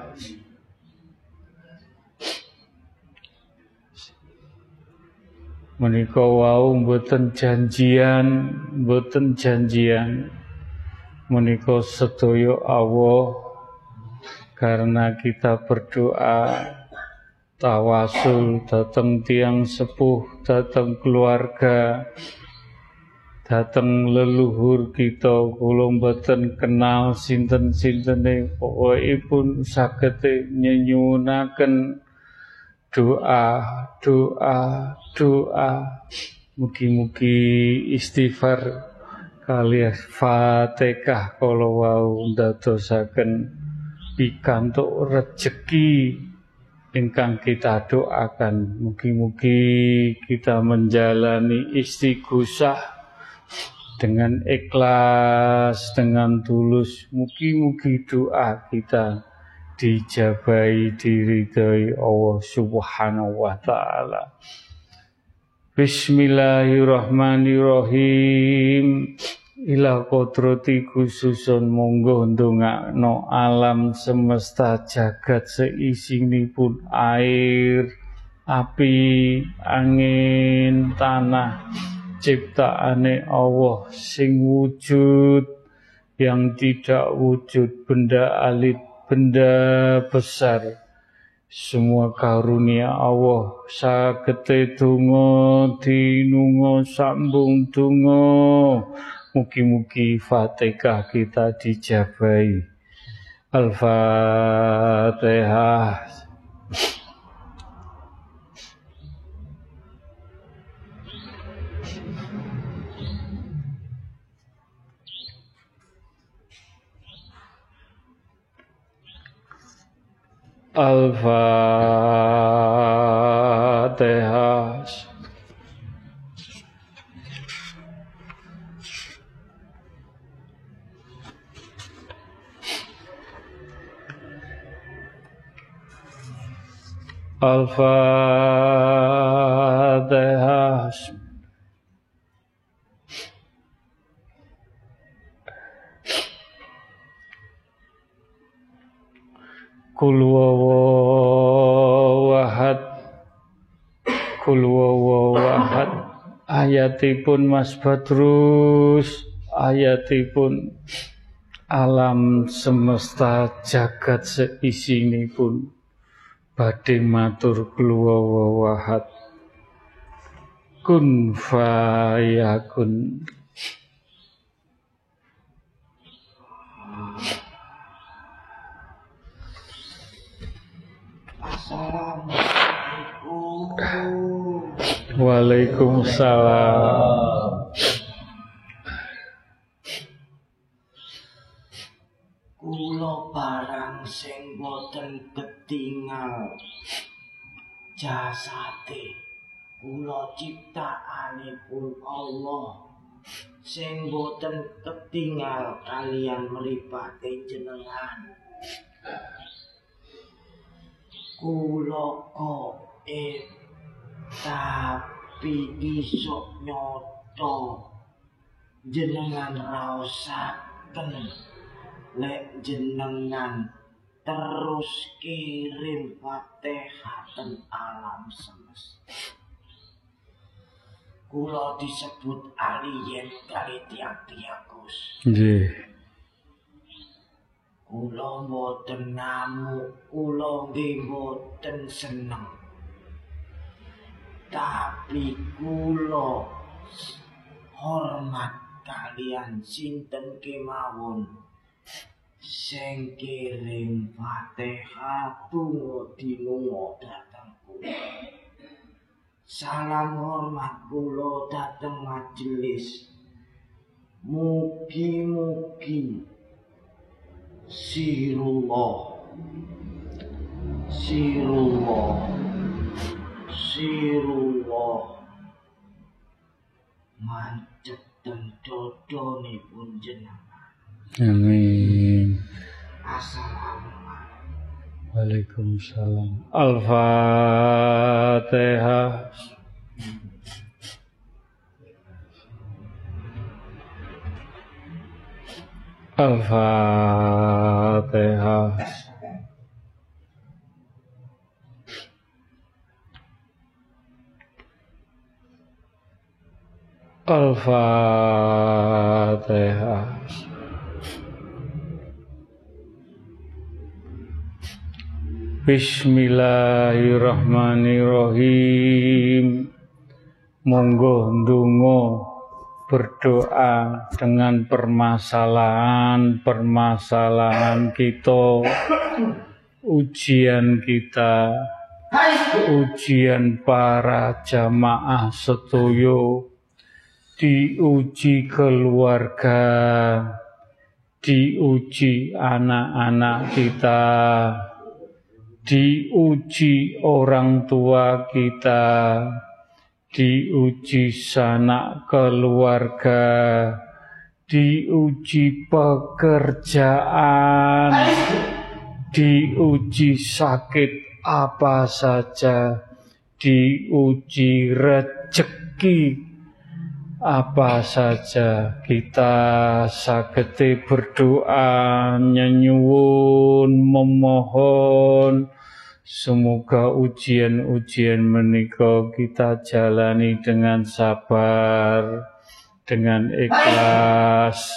Menika wau mboten janjian mboten janjian. Menika sedaya Allah karena kita berdoa tawasul datang tiang sepuh datang keluarga datang leluhur kita kula mboten kenal sinten-sintene. Pokokipun saged nyenyunaken doa, doa, doa. Mugi-mugi istighfar kalias Fatihah kala wau ndadosaken pikantuk rejeki ingkang kita doakan. Mugi-mugi kita menjalani istighosah dengan ikhlas, dengan tulus. Mugi-mugi doa kita dijabai diridhoi Allah Subhanahu wa taala. Bismillahirrahmanirrahim. Ila kodrati khususun monggo ndongakno alam semesta jagat seisinipun air, api, angin, tanah ciptaane Allah sing wujud yang tidak wujud benda alit benda besar. Semua karunia Allah. Sagete donga dinunga sambung donga. Mugi-mugi Fatihah kita dijabai Al-Fatihah Al-Fatihah Al-Fatihah Kul wawahad Kul wawahad Ayatipun Mas Badrus. Ayatipun Alam semesta jagat pun Badhe matur kul wawahad Kun. fayakun Waalaikumsalam. Kula barang sing boten ketinggal jasate kula ciptaanipun Allah. Sing boten ketinggal kalian mripate jenengan kula kok eh tapi iso nyoto. Jenengan raosaken lek jenengan terus kirim Fatihah alam semesta. Kula disebut alien kali tiang-tiang Gus. Kula mboten ngamuk, kula nggih mboten seneng. Tapi kula hormat kalian sinten kemawon sing kirim Fatihah tunggu dinungo datang kula. Salam hormat kula datang majelis. Mugi-mugi Sirullah. Sirullah. Sirullah. Mancep dan dodo nih pun jenengan. Amin. Assalamualaikum. Waalaikumsalam. Al-Fatihah Al-Fatihah Al-Fatihah Bismillahirrahmanirrahim. Monggo ndonga berdoa dengan permasalahan-permasalahan kita, ujian kita, ujian para jamaah setuyo, diuji keluarga, diuji anak-anak kita, diuji orang tua kita, diuji sanak keluarga, diuji pekerjaan, diuji sakit apa saja, diuji rezeki apa saja. Kita sagete berdoa nyenyuwun memohon semoga ujian-ujian menika kita jalani dengan sabar dengan ikhlas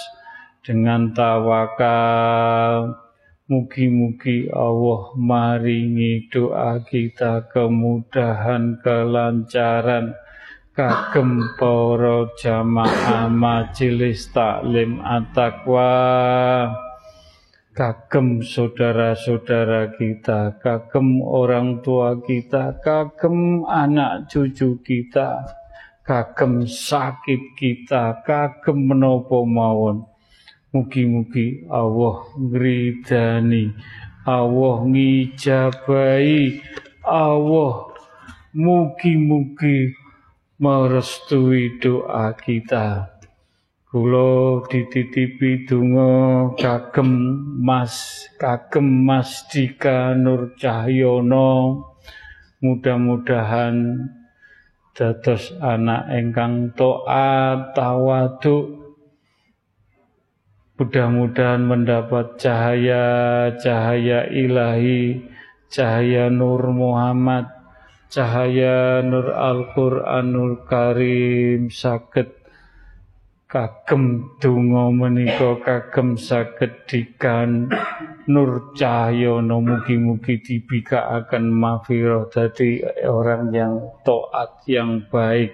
dengan tawakal. Mugi-mugi Allah maringi doa kita kemudahan kelancaran. Kagem para jamaah majelis taklim at-taqwa kagem saudara-saudara kita kagem orang tua kita kagem anak cucu kita kagem sakit kita kagem menopo mawon mugi-mugi Allah ngridani Allah ngijabai Allah mugi-mugi merestui doa kita. Kulo dititipi donga kagem Mas kagem Mas Dika Nur Cahyono. Mudah-mudahan dados anak engkang taat tawaduk Mudah-mudahan mendapat cahaya-cahaya ilahi, cahaya Nur Muhammad cahaya nur Al-Qur'anul Karim saged kagem donga menika kagem saged dikan nur cahyono mugi-mugi dibikaaken mafirah dadi orang yang taat yang baik.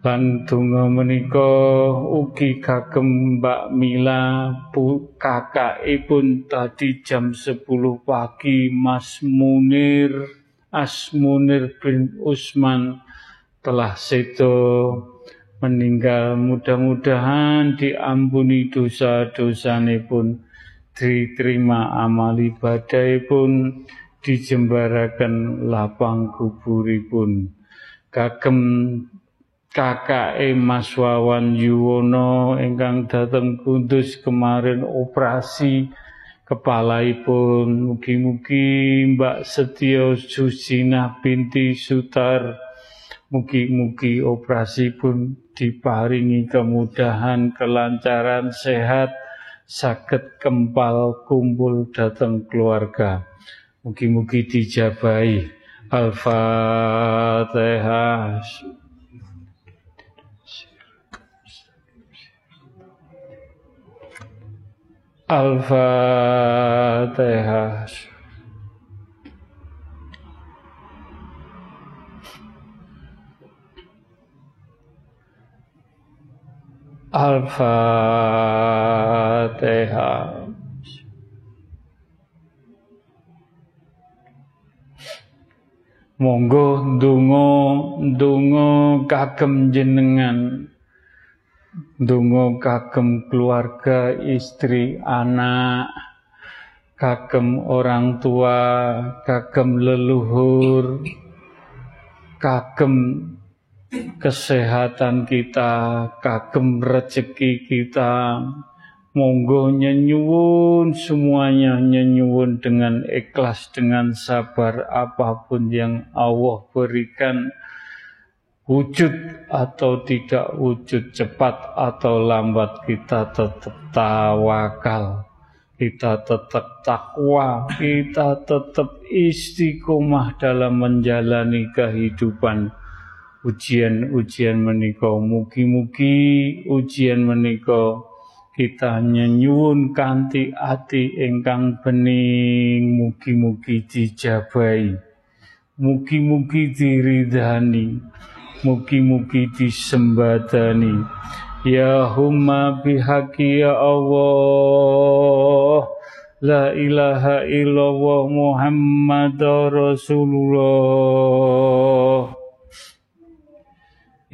Lan donga menika ugi kagem Mbak Mila bu kakakipun tadi jam 10 pagi Mas Munir Asmunir bin Usman telah seto meninggal. Mudah-mudahan diampuni dosa dosanya pun diterima amal ibadah pun dijembarakan lapang kuburipun. Kagem kakak Mas Wawan Yuwono ingkang datang Kudus kemarin operasi kepalaipun. Mugi-mugi Mbak Setio Susina binti Sutar mugi-mugi operasi pun diparingi kemudahan kelancaran sehat sakit kempal kumpul datang keluarga. Mugi-mugi dijabai Al-Fatihah. Al-Fatihah. Al-Fatihah. Monggo ndonga ndonga kagem jenengan Dungo kagem keluarga, istri, anak, kagem orang tua, kagem leluhur, kagem kesehatan kita, kagem rezeki kita. Monggo nyenyuwun semuanya nyenyuwun dengan ikhlas dengan sabar apa pun yang Allah berikan wujud atau tidak wujud cepat atau lambat kita tetap tawakal kita tetap takwa kita tetap istiqomah dalam menjalani kehidupan ujian-ujian menikah mugi-mugi ujian menikah kita nyenyuwun kanti ati ingkang bening mugi-mugi dijabai mugi-mugi diridhani Mugi-mugi disembadani. Ya humma bihaqi ya Allah. La ilaha illallah Muhammad Rasulullah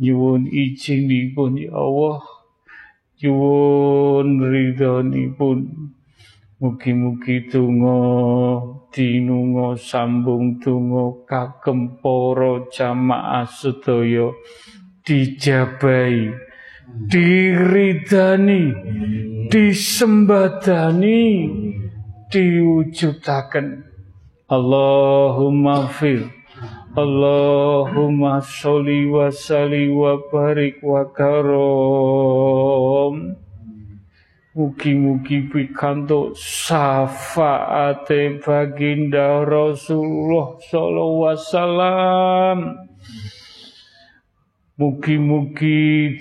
Nyuwun izinipun ya Allah. Nyuwun ridhonipun. Mugi-mugi donga dinunga sambung donga kagem para jamaah sedaya dijabai diridani disembadani diwujudaken. Allahumma fir Allahumma sholli wa salli wa barik wa karom. Mugi-mugi pikantuk syafaate baginda Rasulullah sallallahu wasallam. Mugi-mugi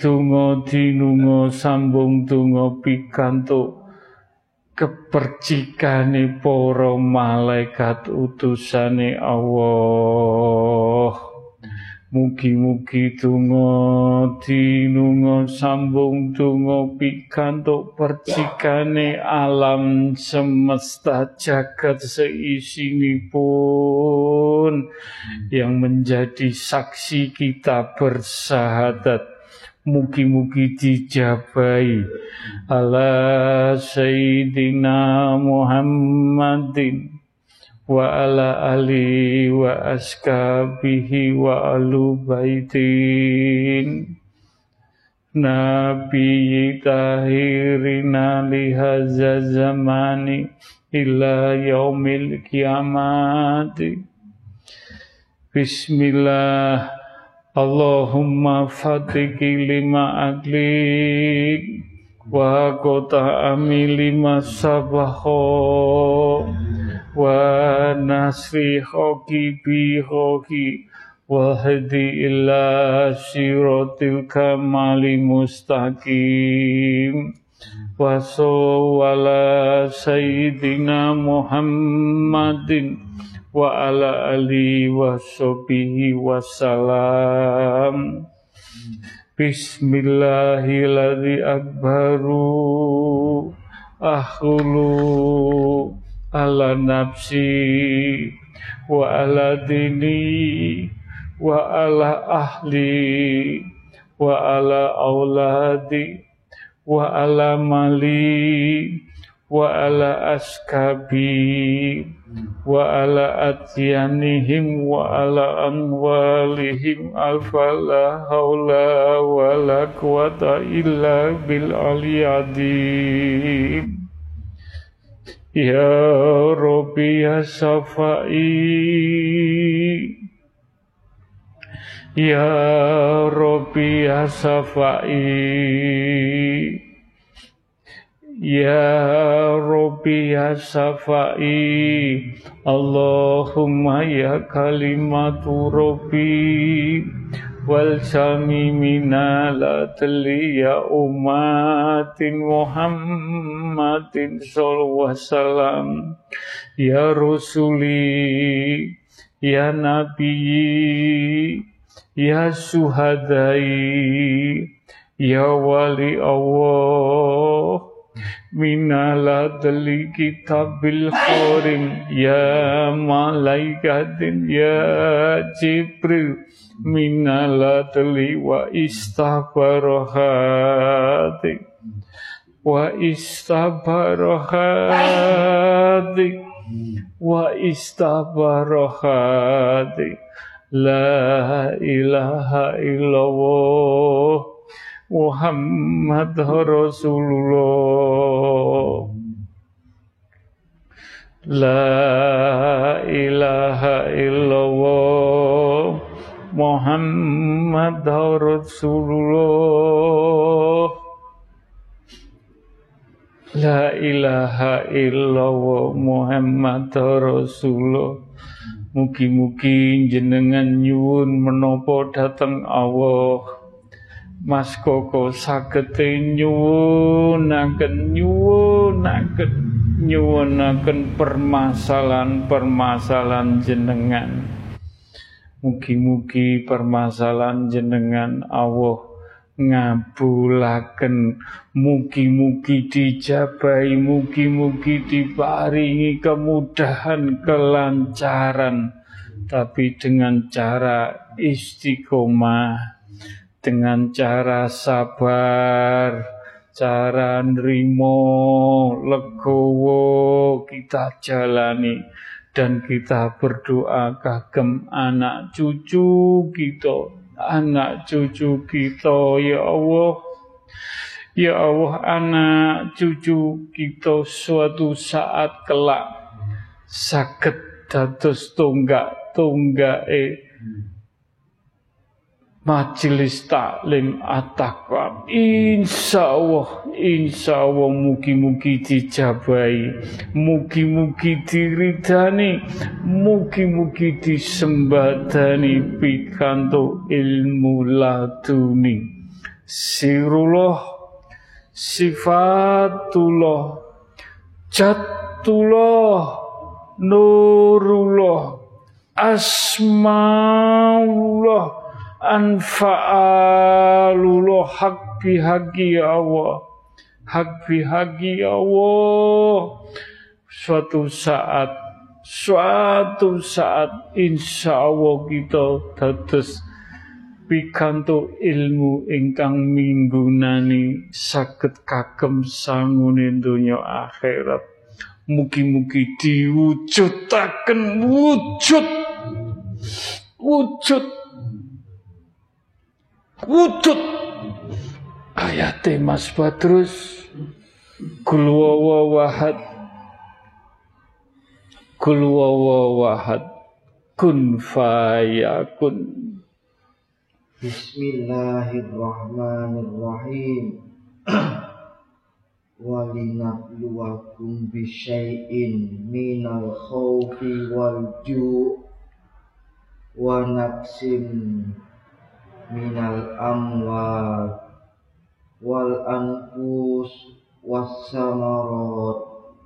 sambung donga pikantuk kepercikane para malaikat utusane Allah. Mugi-mugi donga dinunga sambung donga pikantuk percikane alam semesta jagat seisinipun. Yang menjadi saksi kita bersahadat Mugi-mugi dijabai. Ala Sayyidina Muhammadin wa ala ali wa askabihi wa alu baitin. Nabi tahirina lihaza zamani ila yaumil kiamati Bismillah Allahumma fatiki lima aglik wa kota ami lima sabaho wa nasri hoki bi hoki wa hadi illa siratil kamali mustaqim. Wa wala sayyidina Muhammadin wa ala ali wa sahbihi wasalam Bismillahirrahmanirrahim akbaru akhulu ala nafsi wa ala dini wa ala ahli wa ala auladi wa ala mali wa ala askabi wa ala atyanihim wa ala anwalihim alfala haula wa la quwata illa bil aliyadim Ya Rabbi ya Safai Ya Ya Rabbi ya Safai Allahumma ya kalimatu Rabbi wal samimina la ya umatin Muhammadin sallallahu wasallam. Ya Rasuli ya Nabi ya Suhadai ya Wali Minal kitabil kharim ya malaikatin ya jibril. Minal wa istabarahati wa istabarahati wa istabarahati la ilaha illallah Muhammad Rasulullah. La ilaha illallah. Muhammad Rasulullah. La ilaha illallah. Muhammad Rasulullah. Mugi-mugi jenengan nyuwun menopo dateng Allah Mas Koko sagete nyuwunaken nyuwunaken nyuwunaken permasalahan-permasalahan jenengan. Mugi-mugi permasalahan jenengan Allah ngabulaken. Mugi-mugi dijabahi mugi-mugi diparingi kemudahan kelancaran. Tapi dengan cara istiqomah dengan cara sabar cara nrimo legowo kita jalani. Dan kita berdoa kagem anak cucu kita anak cucu kita ya Allah. Ya Allah anak cucu kita suatu saat kelak sakit dados tonggak tonggak eh majelis taklim at-taqwa. Insya Allah insya Allah mugi-mugi dijabai mugi-mugi diridani mugi-mugi disembadani pikanto ilmu laduni. Sirullah sifatullah jatullah nurullah asmaullah anfa'alullah hak bihaqi ya Allah hak Allah suatu saat suatu saat insya Allah kita dados pikanto ilmu ingkang minggunani saged kagem sangune donya akhirat mugi-mugi diwujudaken wujud wujud wujud ayat Mas Badrus Kul wahad Kun fayakun. Bismillahirrahmanirrahim. Walinabluwakum bisyai'in minal khawfi wal ju' wa naqsim minal amwal wal anfus was samarat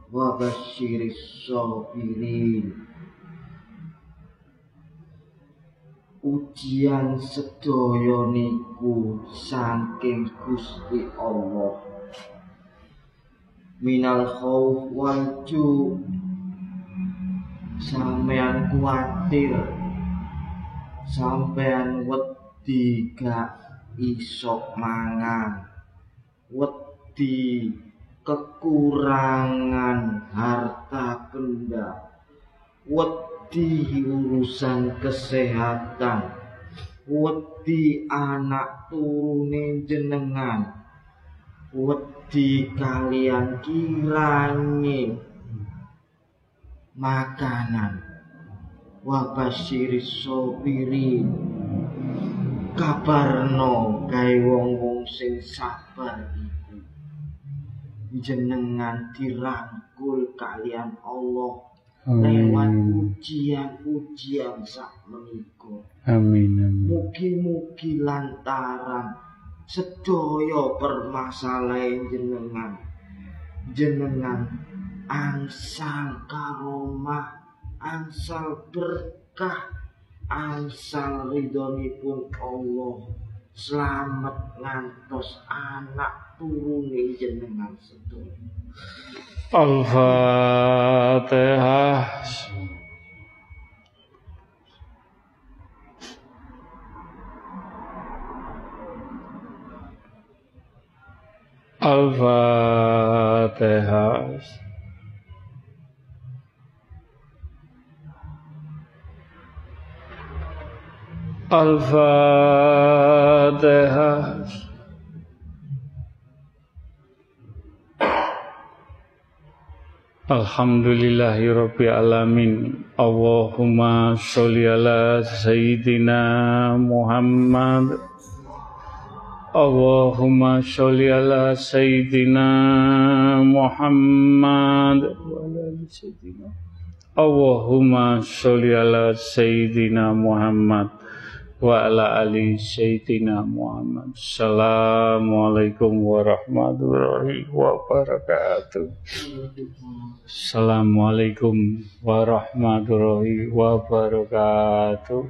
wa basyiris sabirin. Ujian sedaya niku saking Gusti Allah. Minal khauf wal ju sampean kuatir. Sampean wet wedi gak iso mangan. Wedi kekurangan harta benda. Wedi urusan kesehatan. Wedi anak turune jenengan. Wedi kalian kiranye makanan. Wabasyiris sopirin kabarno gawe wong-wong sing sabar iku. Jenengan dirangkul kalian Allah lewat ujian-ujian sak menika. Amin amin. Mugi-mugi lantaran sedaya permasalahan jenengan. Jenengan angsal karomah angsal berkah angsal ridhonipun Allah. Selamat ngantos anak turune jenengan sedaya Al-Fatihah. Al-Fatihah Al-Fatihah Alhamdulillahi Rabbil Alamin. Allahumma Muhammad. Allahumma sholli Muhammad. Allahumma sholli ala Sayyidina Muhammad wa ala ali sayyidina Muhammad. Assalamualaikum warahmatullahi wabarakatuh. Assalamualaikum warahmatullahi wabarakatuh.